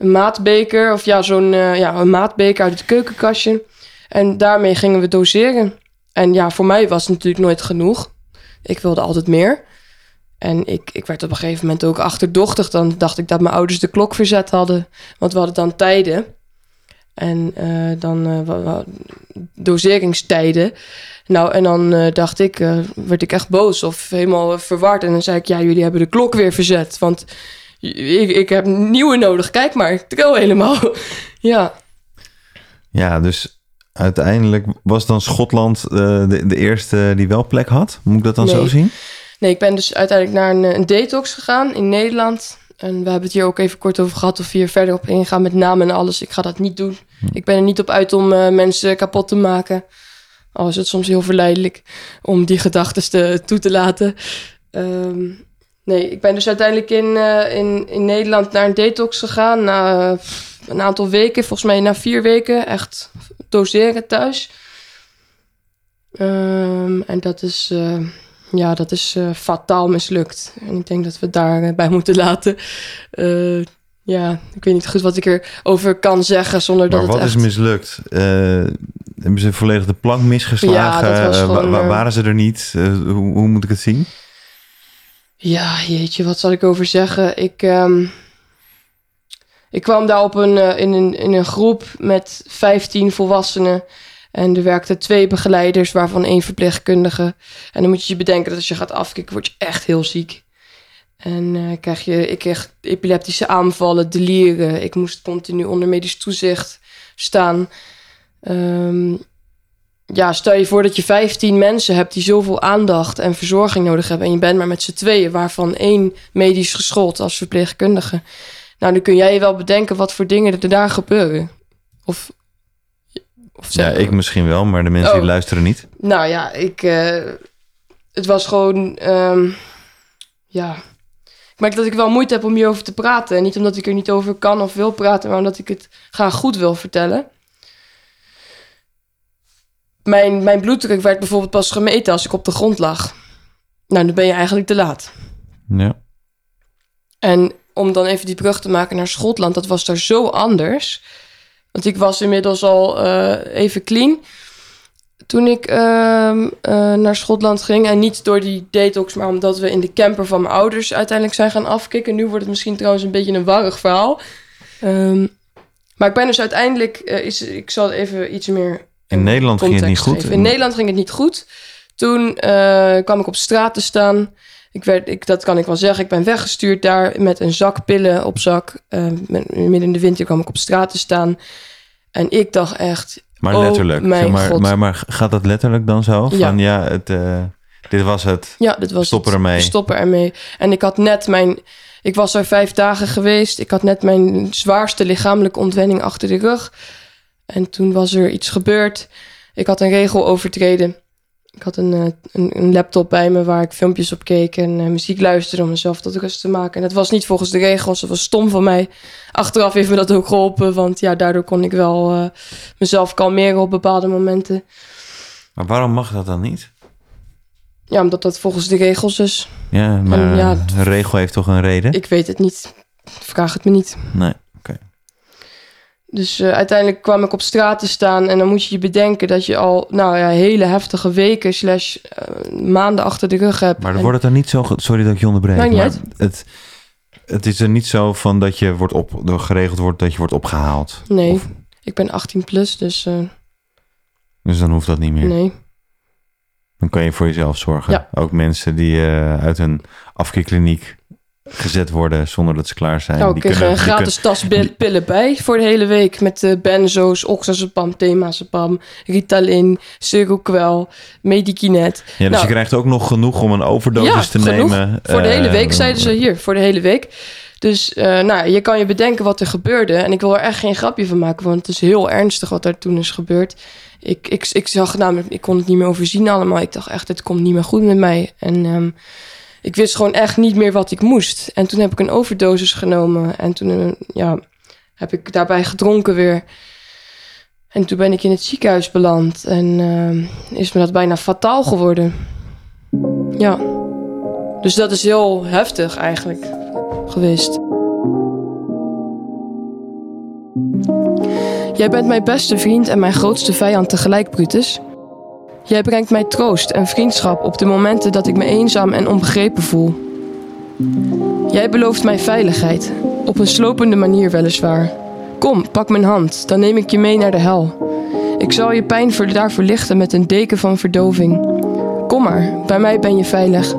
een maatbeker, of ja, zo'n eh, ja, een maatbeker uit het keukenkastje. En daarmee gingen we doseren. En ja, voor mij was het natuurlijk nooit genoeg. Ik wilde altijd meer. En ik, ik werd op een gegeven moment ook achterdochtig. Dan dacht ik dat mijn ouders de klok verzet hadden. Want we hadden dan tijden. En uh, dan uh, doseringstijden. Nou, en dan dacht ik, werd ik echt boos of helemaal verward. En dan zei ik, ja, jullie hebben de klok weer verzet. Want ik, ik heb nieuwe nodig. Kijk maar, ik trouw helemaal. <laughs> ja. Ja, dus uiteindelijk was dan Schotland de, de eerste die wel plek had? Moet ik dat dan nee. zo zien? Nee, ik ben dus uiteindelijk naar een, een detox gegaan in Nederland. En we hebben het hier ook even kort over gehad of we hier verder op ingaan met namen en alles. Ik ga dat niet doen. Ik ben er niet op uit om uh, mensen kapot te maken. Al is het soms heel verleidelijk om die gedachten te, toe te laten. Um, nee, ik ben dus uiteindelijk in, uh, in, in Nederland naar een detox gegaan. Na uh, een aantal weken, volgens mij na vier weken, echt doseren thuis. Um, en dat is ja, dat is uh, fataal mislukt. En ik denk dat we daarbij bij moeten laten. Ja, ik weet niet goed wat ik erover kan zeggen zonder maar dat wat het echt... is mislukt? Hebben ze volledig de plank misgeslagen? Ja, dat was gewoon, wa waren ze er niet? Hoe, hoe, moet ik het zien? Ja, jeetje, wat zal ik over zeggen? Ik, um, ik kwam daar op een, in, een, in een groep met 15 volwassenen... En er werkten twee begeleiders, waarvan één verpleegkundige. En dan moet je je bedenken dat als je gaat afkicken, word je echt heel ziek. En uh, krijg je, ik kreeg epileptische aanvallen, delieren. Ik moest continu onder medisch toezicht staan. Um, ja, stel je voor dat je 15 mensen hebt die zoveel aandacht en verzorging nodig hebben. En je bent maar met z'n tweeën, waarvan één medisch geschoold als verpleegkundige. Nou, dan kun jij je wel bedenken wat voor dingen er daar gebeuren. Of of ja, ik misschien wel, maar de mensen oh. die luisteren niet. Nou ja, ik. Uh, het was gewoon. Um, ja. Ik merk dat ik wel moeite heb om hierover te praten. En niet omdat ik er niet over kan of wil praten, maar omdat ik het graag goed wil vertellen. Mijn, mijn bloeddruk werd bijvoorbeeld pas gemeten als ik op de grond lag. Nou, dan ben je eigenlijk te laat. Ja. En om dan even die brug te maken naar Schotland, dat was daar zo anders. Want ik was inmiddels al uh, even clean toen ik uh, uh, naar Schotland ging. En niet door die detox, maar omdat we in de camper van mijn ouders uiteindelijk zijn gaan afkicken. Nu wordt het misschien trouwens een beetje een warrig verhaal. Um, maar ik ben dus uiteindelijk, uh, is, ik zal even iets meer. In Nederland ging het niet goed? Geven. In Nederland ging het niet goed. Toen uh, kwam ik op straat te staan. Ik werd, ik, dat kan ik wel zeggen. Ik ben weggestuurd daar met een zak pillen op zak. Uh, midden in de winter kwam ik op straat te staan. En ik dacht echt. Maar oh letterlijk. Maar, maar, maar gaat dat letterlijk dan zo? Van ja, het, uh, dit was het. Ja, dit was Stop het. ermee. Stop ermee. En ik had net mijn. Ik was er vijf dagen geweest. Ik had net mijn zwaarste lichamelijke ontwenning achter de rug. En toen was er iets gebeurd. Ik had een regel overtreden. Ik had een, een, een, laptop bij me waar ik filmpjes op keek en uh, muziek luisterde om mezelf tot rust te maken. En dat was niet volgens de regels, dat was stom van mij. Achteraf heeft me dat ook geholpen, want ja, daardoor kon ik wel uh, mezelf kalmeren op bepaalde momenten. Maar waarom mag dat dan niet? Ja, omdat dat volgens de regels is. Ja, maar en, ja, een regel heeft toch een reden? Ik weet het niet. Vraag het me niet. Nee. Dus uh, uiteindelijk kwam ik op straat te staan. En dan moet je je bedenken dat je al nou ja, hele heftige weken slash uh, maanden achter de rug hebt. Maar dan wordt het dan niet zo... Sorry dat ik je onderbreek. Maar het, het is er niet zo van dat je wordt op, geregeld wordt dat je wordt opgehaald. Nee, of? ik ben 18 plus, dus... Uh, dus dan hoeft dat niet meer? Nee. Dan kan je voor jezelf zorgen. Ja. Ook mensen die uit een afkeerkliniek gezet worden zonder dat ze klaar zijn. Nou, ik kreeg een gratis tas pillen bij voor de hele week. Met uh, benzo's, oxazepam, temazepam, Ritalin, Seroquel, Medikinet. Ja, dus nou, je krijgt ook nog genoeg om een overdosis ja, te genoeg. nemen. Voor de hele week, uh, zeiden ze hier. Voor de hele week. Dus uh, nou, je kan je bedenken wat er gebeurde. En ik wil er echt geen grapje van maken, want het is heel ernstig wat er toen is gebeurd. Ik, ik, ik zag namelijk, ik kon het niet meer overzien allemaal. Ik dacht echt, het komt niet meer goed met mij. En um, ik wist gewoon echt niet meer wat ik moest. En toen heb ik een overdosis genomen. En toen ja, heb ik daarbij gedronken weer. En toen ben ik in het ziekenhuis beland. En uh, is me dat bijna fataal geworden. Ja. Dus dat is heel heftig eigenlijk geweest. Jij bent mijn beste vriend en mijn grootste vijand tegelijk, Brutus. Jij brengt mij troost en vriendschap op de momenten dat ik me eenzaam en onbegrepen voel. Jij belooft mij veiligheid, op een slopende manier weliswaar. Kom, pak mijn hand, dan neem ik je mee naar de hel. Ik zal je pijn daar verlichten met een deken van verdoving. Kom maar, bij mij ben je veilig.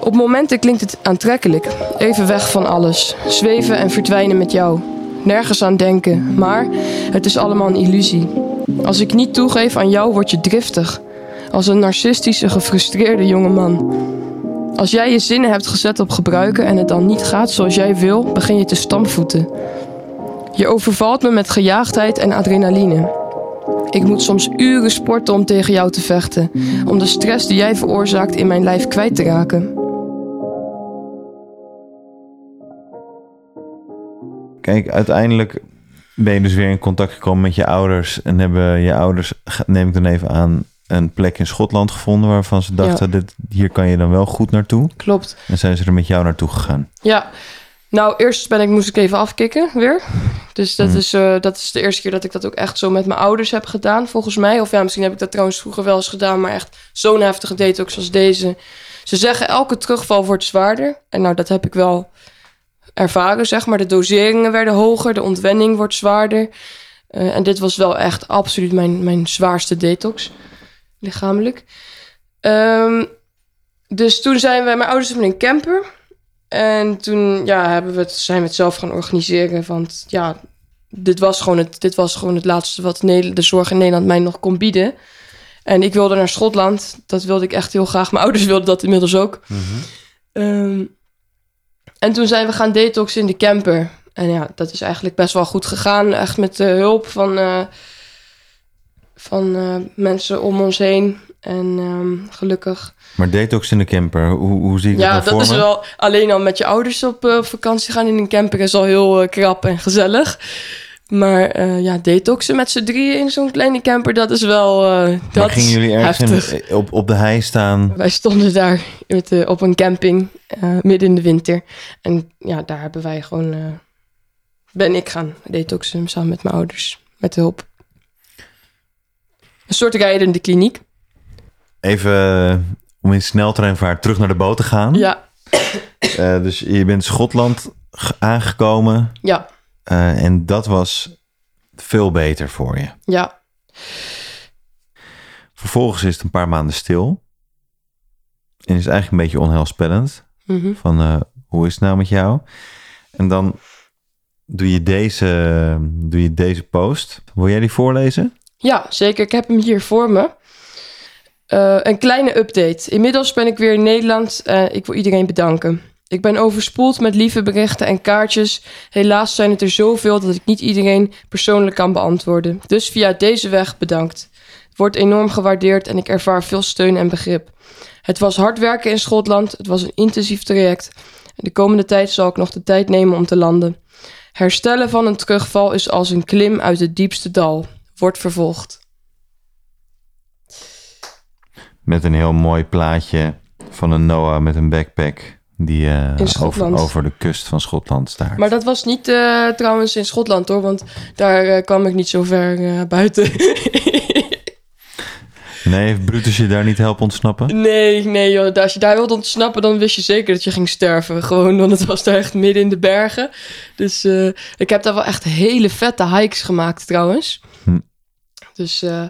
Op momenten klinkt het aantrekkelijk, even weg van alles, zweven en verdwijnen met jou. Nergens aan denken, maar het is allemaal een illusie. Als ik niet toegeef aan jou, word je driftig. Als een narcistische, gefrustreerde jonge man. Als jij je zinnen hebt gezet op gebruiken en het dan niet gaat zoals jij wil, begin je te stampvoeten. Je overvalt me met gejaagdheid en adrenaline. Ik moet soms uren sporten om tegen jou te vechten, om de stress die jij veroorzaakt in mijn lijf kwijt te raken. Kijk, uiteindelijk ben je dus weer in contact gekomen met je ouders. En hebben je ouders, neem ik dan even aan, een plek in Schotland gevonden waarvan ze dachten, dit, hier kan je dan wel goed naartoe. Klopt. En zijn ze er met jou naartoe gegaan? Ja, nou eerst ben ik, moest ik even afkicken weer. Dus dat, is, uh, dat is de eerste keer dat ik dat ook echt zo met mijn ouders heb gedaan, volgens mij. Of ja, misschien heb ik dat trouwens vroeger wel eens gedaan, maar echt zo'n heftige date ook zoals deze. Ze zeggen elke terugval wordt zwaarder. En nou, dat heb ik wel ervaren, zeg maar. De doseringen werden hoger, de ontwenning wordt zwaarder. Uh, en dit was wel echt absoluut mijn, mijn zwaarste detox, lichamelijk. Um, dus toen zijn we, mijn ouders hebben een camper. En toen ja, hebben we het, zijn we het zelf gaan organiseren. Want ja, dit was gewoon het, dit was gewoon het laatste wat de zorg in Nederland mij nog kon bieden. En ik wilde naar Schotland. Dat wilde ik echt heel graag. Mijn ouders wilden dat inmiddels ook. Mm -hmm. um, en toen zijn we gaan detoxen in de camper. En ja, dat is eigenlijk best wel goed gegaan. Echt met de hulp van, uh, van uh, mensen om ons heen. En um, gelukkig. Maar detox in de camper, hoe, hoe zie je ja, dat Ja, dat is wel... Alleen al met je ouders op uh, vakantie gaan in een camper is al heel krap en gezellig. Maar ja, detoxen met z'n drieën in zo'n kleine camper, dat is wel uh, dat gingen jullie ergens in, op, op de hei staan? Wij stonden daar met, op een camping uh, midden in de winter. En ja, daar hebben wij gewoon... ben ik gaan detoxen samen met mijn ouders. Met hulp. Een soort rijdende kliniek. Even om in sneltreinvaart terug naar de boot te gaan. Ja. dus je bent Schotland aangekomen. Ja. Uh, en dat was veel beter voor je. Ja. Vervolgens is het een paar maanden stil. En is eigenlijk een beetje onheilspellend. Mm -hmm. Van uh, hoe is het nou met jou? En dan doe je deze, doe je deze post. Wil jij die voorlezen? Ja, zeker. Ik heb hem hier voor me. Uh, een kleine update. Inmiddels ben ik weer in Nederland. ik wil iedereen bedanken. Ik ben overspoeld met lieve berichten en kaartjes. Helaas zijn het er zoveel dat ik niet iedereen persoonlijk kan beantwoorden. Dus via deze weg bedankt. Het wordt enorm gewaardeerd en ik ervaar veel steun en begrip. Het was hard werken in Schotland. Het was een intensief traject. De komende tijd zal ik nog de tijd nemen om te landen. Herstellen van een terugval is als een klim uit het diepste dal. Wordt vervolgd. Met een heel mooi plaatje van een Noah met een backpack die uh, over, over, de kust van Schotland staat. Maar dat was niet uh, trouwens in Schotland hoor, want daar uh, kwam ik niet zo ver buiten. <laughs> nee, heeft Brutus je daar niet helpen ontsnappen? Nee, nee joh. Als je daar wilde ontsnappen, dan wist je zeker dat je ging sterven. Gewoon, want het was daar echt midden in de bergen. Dus ik heb daar wel echt hele vette hikes gemaakt trouwens. Hm. Dus uh,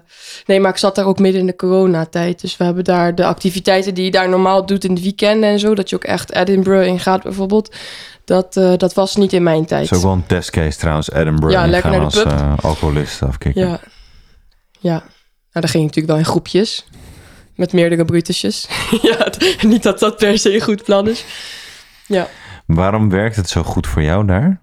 nee, maar ik zat daar ook midden in de coronatijd. Dus we hebben daar de activiteiten die je daar normaal doet in de weekenden en zo. Dat je ook echt Edinburgh in gaat bijvoorbeeld. Dat, uh, dat was niet in mijn tijd. Het is ook wel een testcase trouwens, Edinburgh. Ja, lekker naar de als. Uh, alcoholist afkicken. Ja. ja, nou dan ging je natuurlijk wel in groepjes. Met meerdere brutusjes. <laughs> ja, niet dat dat per se een goed plan is. Ja. Waarom werkt het zo goed voor jou daar?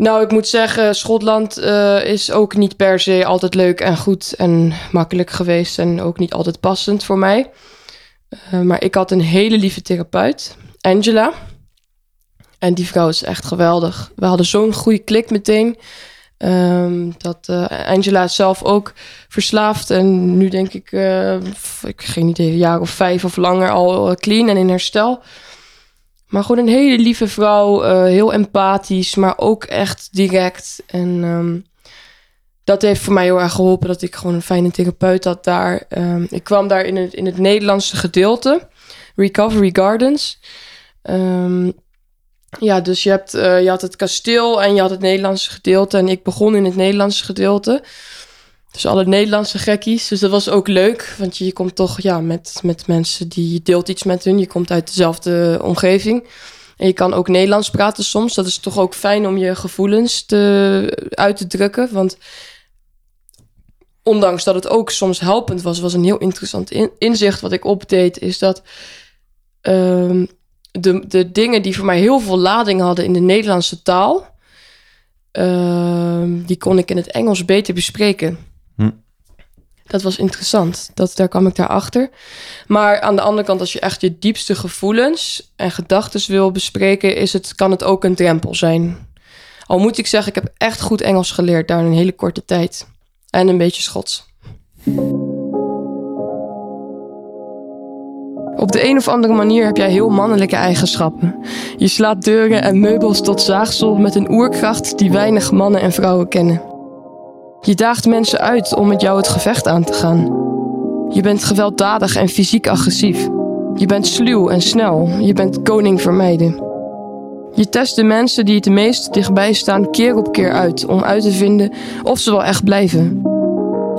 Nou, ik moet zeggen, Schotland uh, is ook niet per se altijd leuk en goed en makkelijk geweest. En ook niet altijd passend voor mij. Uh, maar ik had een hele lieve therapeut, Angela. En die vrouw is echt geweldig. We hadden zo'n goede klik meteen. Ehm, dat uh, Angela zelf ook verslaafd. En nu denk ik, ik geen idee, een jaar of vijf of langer al clean en in herstel. Maar gewoon een hele lieve vrouw. Uh, heel empathisch, maar ook echt direct. En um, dat heeft voor mij heel erg geholpen dat ik gewoon een fijne therapeut had daar. Um, ik kwam daar in het, in het Nederlandse gedeelte. Recovery Gardens. Um, ja, dus je, hebt, uh, je had het kasteel en je had het Nederlandse gedeelte. En ik begon in het Nederlandse gedeelte. Dus alle Nederlandse gekkies. Dus dat was ook leuk. Want je, komt toch ja, met, met mensen die je deelt iets met hun. Je komt uit dezelfde omgeving. En je kan ook Nederlands praten soms. Dat is toch ook fijn om je gevoelens te, uit te drukken. Want ondanks dat het ook soms helpend was, was een heel interessant in, inzicht wat ik opdeed. Is dat um, de, de dingen die voor mij heel veel lading hadden in de Nederlandse taal, uh, die kon ik in het Engels beter bespreken. Dat was interessant. Dat, daar kwam ik daarachter. Maar aan de andere kant, als je echt je diepste gevoelens en gedachten wil bespreken, is het, kan het ook een drempel zijn. Al moet ik zeggen, ik heb echt goed Engels geleerd daar in een hele korte tijd. En een beetje Schots. Op de een of andere manier heb jij heel mannelijke eigenschappen. Je slaat deuren en meubels tot zaagsel met een oerkracht die weinig mannen en vrouwen kennen. Je daagt mensen uit om met jou het gevecht aan te gaan. Je bent gewelddadig en fysiek agressief. Je bent sluw en snel. Je bent koning vermijden. Je test de mensen die het meest dichtbij staan keer op keer uit om uit te vinden of ze wel echt blijven.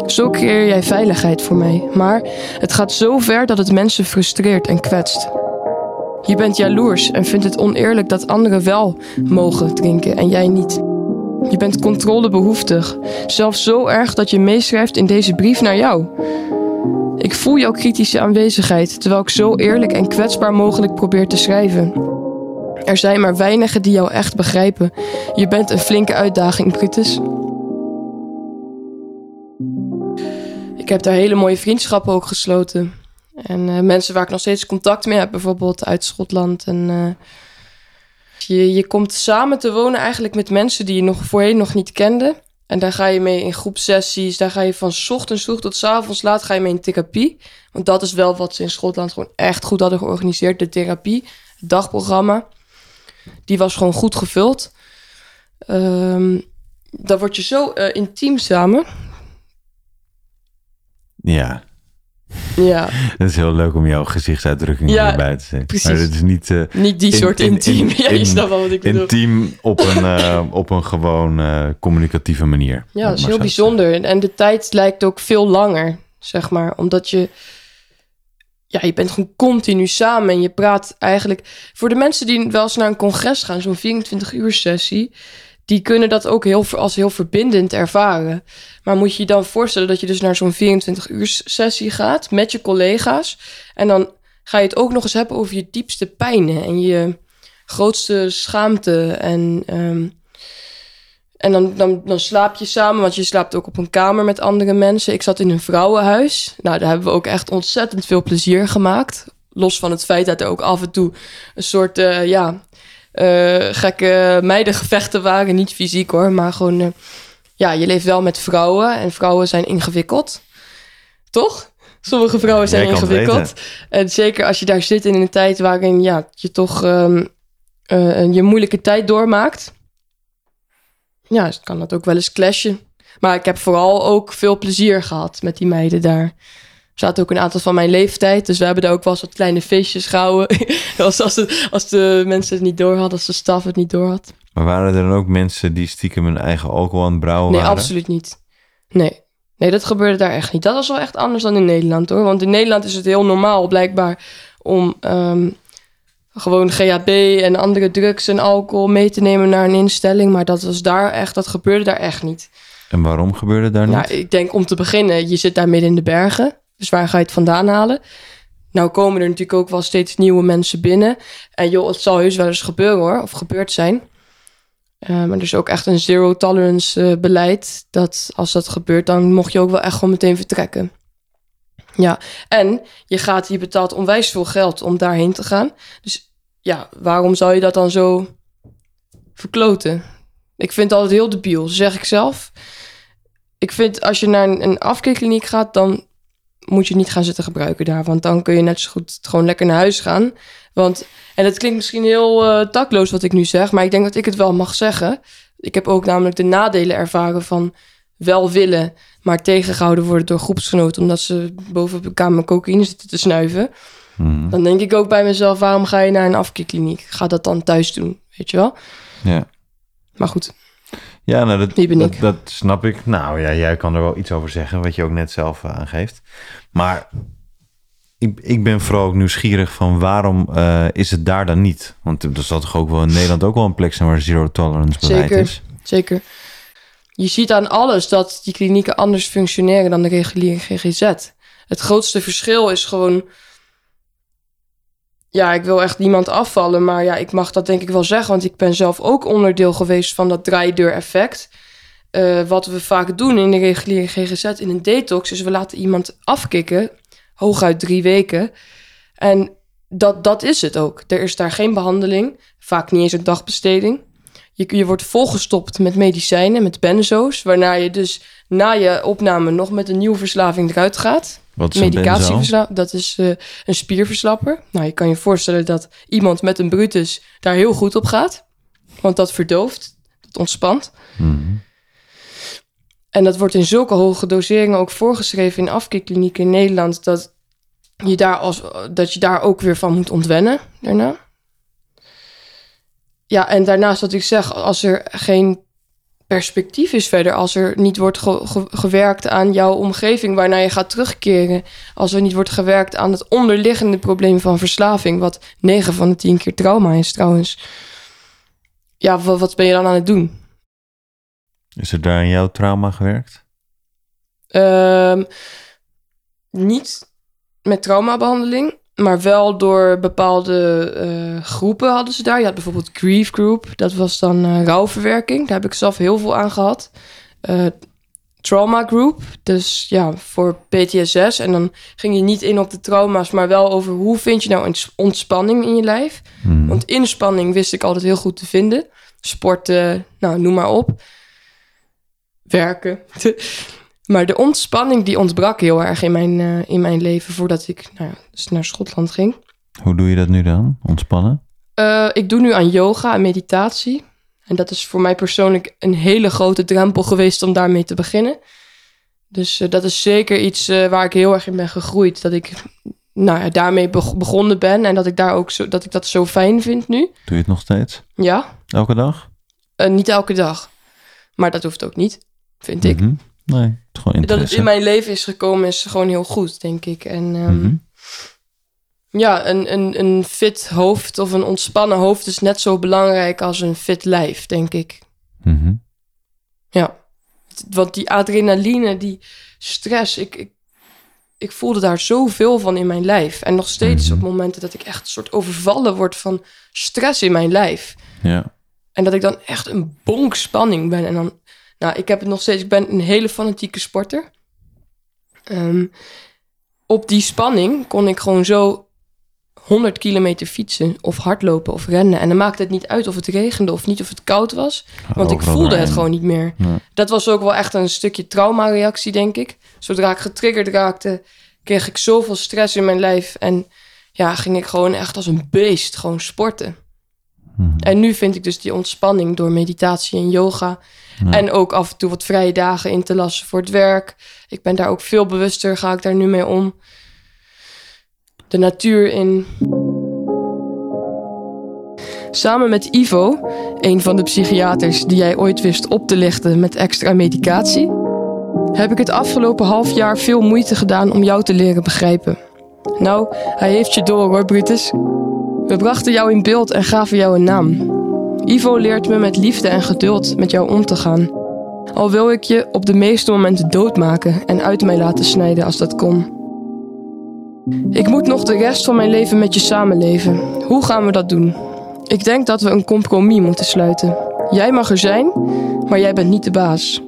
Zo creëer jij veiligheid voor mij, maar het gaat zo ver dat het mensen frustreert en kwetst. Je bent jaloers en vindt het oneerlijk dat anderen wel mogen drinken en jij niet. Je bent controlebehoeftig, zelfs zo erg dat je meeschrijft in deze brief naar jou. Ik voel jouw kritische aanwezigheid, terwijl ik zo eerlijk en kwetsbaar mogelijk probeer te schrijven. Er zijn maar weinigen die jou echt begrijpen. Je bent een flinke uitdaging, Brutus. Ik heb daar hele mooie vriendschappen ook gesloten. En uh, mensen waar ik nog steeds contact mee heb, bijvoorbeeld uit Schotland. En uh, je, je komt samen te wonen eigenlijk met mensen die je nog voorheen nog niet kende. En daar ga je mee in groepsessies. Daar ga je van ochtends vroeg tot avonds laat ga je mee in therapie. Want dat is wel wat ze in Schotland gewoon echt goed hadden georganiseerd. De therapie, het dagprogramma. Die was gewoon goed gevuld. Um, dan word je zo uh, intiem samen. Ja. Ja. Het is heel leuk om jouw gezichtsuitdrukking ja, erbij te zien. Precies. Maar het is niet... Uh, niet die in, soort intiem. In, in, <laughs> ja, je snapt wel wat ik bedoel. Intiem op een, uh, op een gewoon uh, communicatieve manier. Ja, dat is heel bijzonder. En de tijd lijkt ook veel langer, zeg maar. Omdat je... Ja, je bent gewoon continu samen en je praat eigenlijk... Voor de mensen die wel eens naar een congres gaan, zo'n 24 uur sessie die kunnen dat ook heel, als heel verbindend ervaren. Maar moet je je dan voorstellen dat je dus naar zo'n 24 uur sessie gaat met je collega's. En dan ga je het ook nog eens hebben over je diepste pijnen en je grootste schaamte. En, um, en dan, dan, dan slaap je samen, want je slaapt ook op een kamer met andere mensen. Ik zat in een vrouwenhuis. Nou, daar hebben we ook echt ontzettend veel plezier gemaakt. Los van het feit dat er ook af en toe een soort, uh, ja, gekke meidengevechten waren. Niet fysiek hoor, maar gewoon... Uh, ja, je leeft wel met vrouwen en vrouwen zijn ingewikkeld. Toch? Sommige vrouwen zijn ingewikkeld. En zeker als je daar zit in een tijd waarin ja, je toch um, uh, je moeilijke tijd doormaakt. Ja, kan dat ook wel eens clashen. Maar ik heb vooral ook veel plezier gehad met die meiden daar zaten ook een aantal van mijn leeftijd. Dus we hebben daar ook wel eens wat kleine feestjes gehouden. <laughs> als, als, de, als de mensen het niet door hadden, als de staf het niet door had. Maar waren er dan ook mensen die stiekem hun eigen alcohol aan het brouwen nee, waren? Nee, absoluut niet. Nee. Nee, dat gebeurde daar echt niet. Dat was wel echt anders dan in Nederland hoor. Want in Nederland is het heel normaal blijkbaar om um, gewoon GHB en andere drugs en alcohol mee te nemen naar een instelling. Maar dat was daar echt, dat gebeurde daar echt niet. En waarom gebeurde daar niet? Ja, ik denk om te beginnen, je zit daar midden in de bergen. Dus waar ga je het vandaan halen? Nou komen er natuurlijk ook wel steeds nieuwe mensen binnen. En joh, het zal heus wel eens gebeuren hoor, of gebeurd zijn. Uh, maar er is ook echt een zero tolerance uh, beleid. Dat als dat gebeurt, dan mocht je ook wel echt gewoon meteen vertrekken. Ja, en je gaat, je betaalt onwijs veel geld om daarheen te gaan. Dus ja, waarom zou je dat dan zo verkloten? Ik vind het altijd heel debiel, zeg ik zelf. Ik vind als je naar een, een afkeerkliniek gaat, dan moet je niet gaan zitten gebruiken daar. Want dan kun je net zo goed gewoon lekker naar huis gaan. Want, en het klinkt misschien heel uh, takloos wat ik nu zeg, maar ik denk dat ik het wel mag zeggen. Ik heb ook namelijk de nadelen ervaren van wel willen, maar tegengehouden worden door groepsgenoten omdat ze boven de kamer cocaïne zitten te snuiven. Mhm. Dan denk ik ook bij mezelf, waarom ga je naar een afkeerkliniek? Ga dat dan thuis doen, weet je wel? Ja. Maar goed, Ja, nou, dat, dat snap ik. Nou ja, jij kan er wel iets over zeggen, wat je ook net zelf eh, aangeeft. Maar ik, ik ben vooral ook nieuwsgierig van waarom eh, is het daar dan niet? Want er zal toch ook wel in Nederland ook wel een plek zijn waar zero tolerance beleid Zeker. is? zeker. Je ziet aan alles dat die klinieken anders functioneren dan de reguliere GGZ. Het grootste verschil is gewoon... Ja, ik wil echt niemand afvallen, maar ja, ik mag dat denk ik wel zeggen, want ik ben zelf ook onderdeel geweest van dat draaideur-effect. Eh, wat we vaak doen in de reguliere GGZ in een detox, is we laten iemand afkicken, hooguit drie weken. En dat, dat is het ook. Er is daar geen behandeling, vaak niet eens een dagbesteding. Je, je wordt volgestopt met medicijnen, met benzo's, waarna je dus na je opname nog met een nieuwe verslaving eruit gaat Wat is dat is eh, een spierverslapper. Nou, je kan je voorstellen dat iemand met een brutus daar heel goed op gaat. Want dat verdooft, dat ontspant. Mhm. En dat wordt in zulke hoge doseringen ook voorgeschreven in afkeerklinieken in Nederland... dat je daar, als, dat je daar ook weer van moet ontwennen daarna. Ja, en daarnaast wat ik zeg, als er geen perspectief is verder... als er niet wordt ge- ge- gewerkt aan jouw omgeving waarnaar je gaat terugkeren... als er niet wordt gewerkt aan het onderliggende probleem van verslaving... wat 9 van de 10 keer trauma is trouwens... Ja, wa- wat ben je dan aan het doen? Is er daar aan jouw trauma gewerkt? Ehm, niet met traumabehandeling, maar wel door bepaalde eh, groepen hadden ze daar. Je had bijvoorbeeld Grief Group, dat was dan eh, rouwverwerking. Daar heb ik zelf heel veel aan gehad. Eh, trauma Group, dus ja, voor PTSS. En dan ging je niet in op de trauma's, maar wel over hoe vind je nou ontspanning in je lijf. Mhm. Want inspanning wist ik altijd heel goed te vinden. Sporten, nou, noem maar op. Werken. <laughs> maar de ontspanning die ontbrak heel erg in mijn, eh, in mijn leven voordat ik nou ja, dus naar Schotland ging. Hoe doe je dat nu dan? Ontspannen? Eh, ik doe nu aan yoga en meditatie. En dat is voor mij persoonlijk een hele grote drempel geweest om daarmee te beginnen. Dus eh, dat is zeker iets waar ik heel erg in ben gegroeid. Dat ik nou ja, daarmee beg- begonnen ben en dat ik, daar ook zo, dat ik dat zo fijn vind nu. Doe je het nog steeds? Ja, Elke dag? Niet elke dag. Maar dat hoeft ook niet, vind ik. Nee, het Dat het in mijn leven is gekomen is gewoon heel goed, denk ik. En ehm, Mhm. ja, een, een, een fit hoofd of een ontspannen hoofd is net zo belangrijk als een fit lijf, denk ik. Mhm. Ja. Want die adrenaline, die stress, ik, ik, ik voelde daar zoveel van in mijn lijf. En nog steeds Mhm. op momenten dat ik echt een soort overvallen word van stress in mijn lijf. Ja. En dat ik dan echt een bonk spanning ben. En dan, nou, ik heb het nog steeds, ik ben een hele fanatieke sporter. Ehm, op die spanning kon ik gewoon zo 100 kilometer fietsen of hardlopen of rennen. En dan maakte het niet uit of het regende of niet of het koud was. Want ik voelde het gewoon niet meer. Dat was ook wel echt een stukje traumareactie, denk ik. Zodra ik getriggerd raakte, kreeg ik zoveel stress in mijn lijf. En ja, ging ik gewoon echt als een beest gewoon sporten. Mhm. En nu vind ik dus die ontspanning door meditatie en yoga. Ja. En ook af en toe wat vrije dagen in te lassen voor het werk. Ik ben daar ook veel bewuster, ga ik daar nu mee om. De natuur in. Samen met Ivo, een van de psychiaters die jij ooit wist op te lichten met extra medicatie, heb ik het afgelopen half jaar veel moeite gedaan om jou te leren begrijpen. Nou, hij heeft je door hoor, Brutus. We brachten jou in beeld en gaven jou een naam. Ivo leert me met liefde en geduld met jou om te gaan. Al wil ik je op de meeste momenten doodmaken en uit mij laten snijden als dat kon. Ik moet nog de rest van mijn leven met je samenleven. Hoe gaan we dat doen? Ik denk dat we een compromis moeten sluiten. Jij mag er zijn, maar jij bent niet de baas.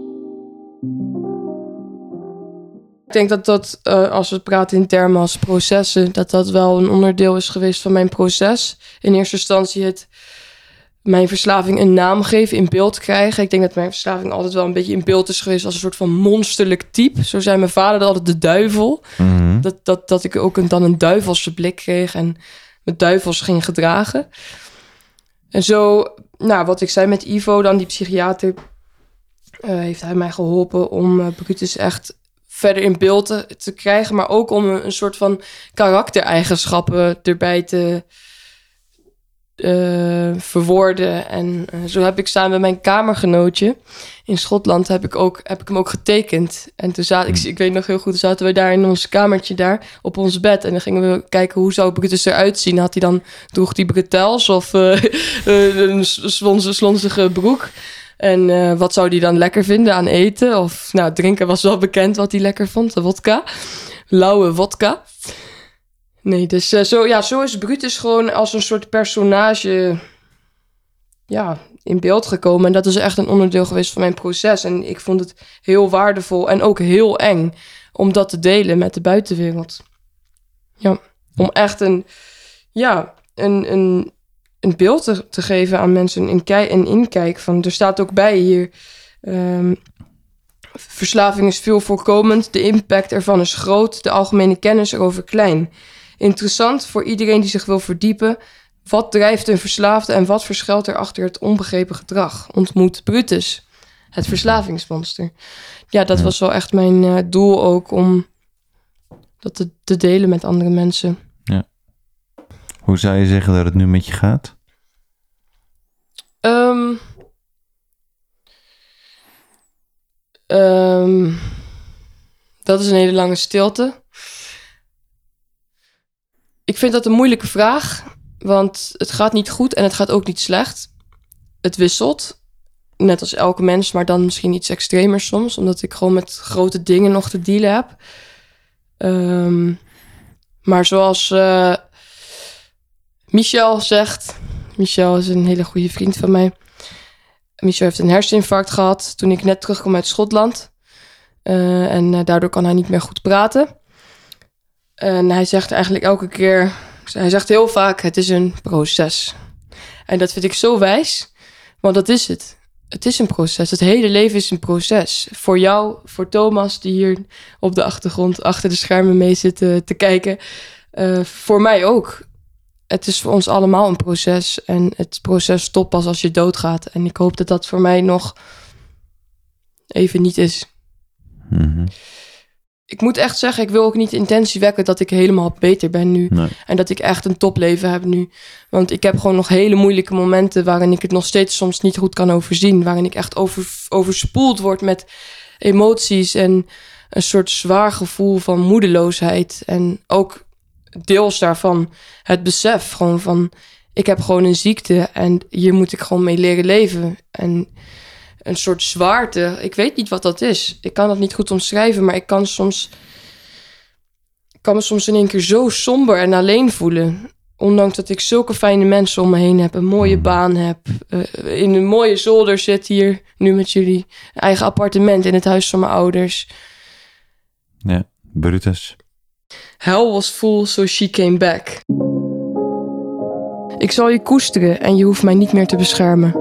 Ik denk dat dat, eh, als we praten in termen als processen, dat dat wel een onderdeel is geweest van mijn proces. In eerste instantie het mijn verslaving een naam geven, in beeld krijgen. Ik denk dat mijn verslaving altijd wel een beetje in beeld is geweest als een soort van monsterlijk type. Zo zei mijn vader altijd de duivel. Mhm. Dat, dat, dat ik ook een, dan een duivelse blik kreeg en met duivels ging gedragen. En zo, nou, wat ik zei met Ivo, dan die psychiater, eh, heeft hij mij geholpen om uh, Brutus echt verder in beeld te, te krijgen, maar ook om een, een soort van karaktereigenschappen erbij te uh, verwoorden. En uh, zo heb ik samen met mijn kamergenootje in Schotland heb ik, ook, heb ik hem ook getekend. En toen zat ik, ik weet nog heel goed, toen zaten we daar in ons kamertje daar op ons bed. En dan gingen we kijken hoe zou Brutus eruit zien. Had hij dan, droeg hij bretels of uh, <laughs> een slonzige broek? En wat zou hij dan lekker vinden aan eten? Of nou, drinken was wel bekend wat hij lekker vond, de wodka. Lauwe wodka. Nee, dus uh, zo, ja, zo is Brutus gewoon als een soort personage ja, in beeld gekomen. En dat is echt een onderdeel geweest van mijn proces. En ik vond het heel waardevol en ook heel eng om dat te delen met de buitenwereld. Ja, om echt een, ja, een, een, een beeld te, te geven aan mensen, een, kei, een inkijk van. Er staat ook bij hier. Um, verslaving is veel voorkomend, de impact ervan is groot, de algemene kennis erover klein. Interessant voor iedereen die zich wil verdiepen. Wat drijft een verslaafde en wat verschilt er achter het onbegrepen gedrag? Ontmoet Brutus, het verslavingsmonster. Ja, dat was wel echt mijn uh, doel ook om dat te, te, delen met andere mensen. Hoe zou je zeggen dat het nu met je gaat? Um, um, dat is een hele lange stilte. Ik vind dat een moeilijke vraag, want het gaat niet goed en het gaat ook niet slecht. Het wisselt, net als elke mens, maar dan misschien iets extremer soms, omdat ik gewoon met grote dingen nog te dealen heb. Um, maar zoals uh, Michel zegt, Michel is een hele goede vriend van mij. Michel heeft een herseninfarct gehad toen ik net terugkwam uit Schotland. Uh, en uh, daardoor kan hij niet meer goed praten. En hij zegt eigenlijk elke keer, hij zegt heel vaak, het is een proces. En dat vind ik zo wijs, want dat is het. Het is een proces. Het hele leven is een proces. Voor jou, voor Thomas, die hier op de achtergrond achter de schermen mee zit te, te kijken. Voor mij ook. Het is voor ons allemaal een proces. En het proces stopt pas als je doodgaat. En ik hoop dat dat voor mij nog even niet is. Mm -hmm ik moet echt zeggen, ik wil ook niet de intentie wekken dat ik helemaal beter ben nu. Nee. En dat ik echt een topleven heb nu. Want ik heb gewoon nog hele moeilijke momenten waarin ik het nog steeds soms niet goed kan overzien. Waarin ik echt over, overspoeld word met emoties en een soort zwaar gevoel van moedeloosheid. En ook deels daarvan het besef gewoon van, ik heb gewoon een ziekte en hier moet ik gewoon mee leren leven. En een soort zwaarte. Ik weet niet wat dat is. Ik kan dat niet goed omschrijven, maar ik kan soms. Ik kan me soms in één keer zo somber en alleen voelen. Ondanks dat ik zulke fijne mensen om me heen heb, een mooie baan heb, uh, in een mooie zolder zit hier nu met jullie, een eigen appartement in het huis van mijn ouders. Ja, Brutus. Hell was full, so she came back. Ik zal je koesteren en je hoeft mij niet meer te beschermen.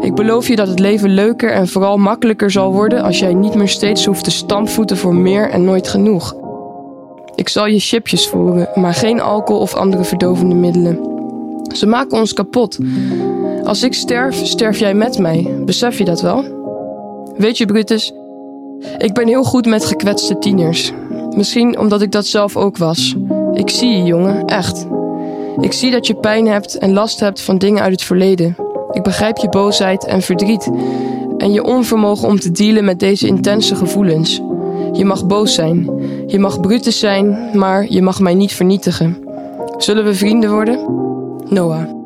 Ik beloof je dat het leven leuker en vooral makkelijker zal worden als jij niet meer steeds hoeft te stampvoeten voor meer en nooit genoeg. Ik zal je chipjes voeren, maar geen alcohol of andere verdovende middelen. Ze maken ons kapot. Als ik sterf, sterf jij met mij. Besef je dat wel? Weet je, Brutus, ik ben heel goed met gekwetste tieners. Misschien omdat ik dat zelf ook was. Ik zie je, jongen, echt. Ik zie dat je pijn hebt en last hebt van dingen uit het verleden. Ik begrijp je boosheid en verdriet en je onvermogen om te dealen met deze intense gevoelens. Je mag boos zijn, je mag Brutus zijn, maar je mag mij niet vernietigen. Zullen we vrienden worden? Noah.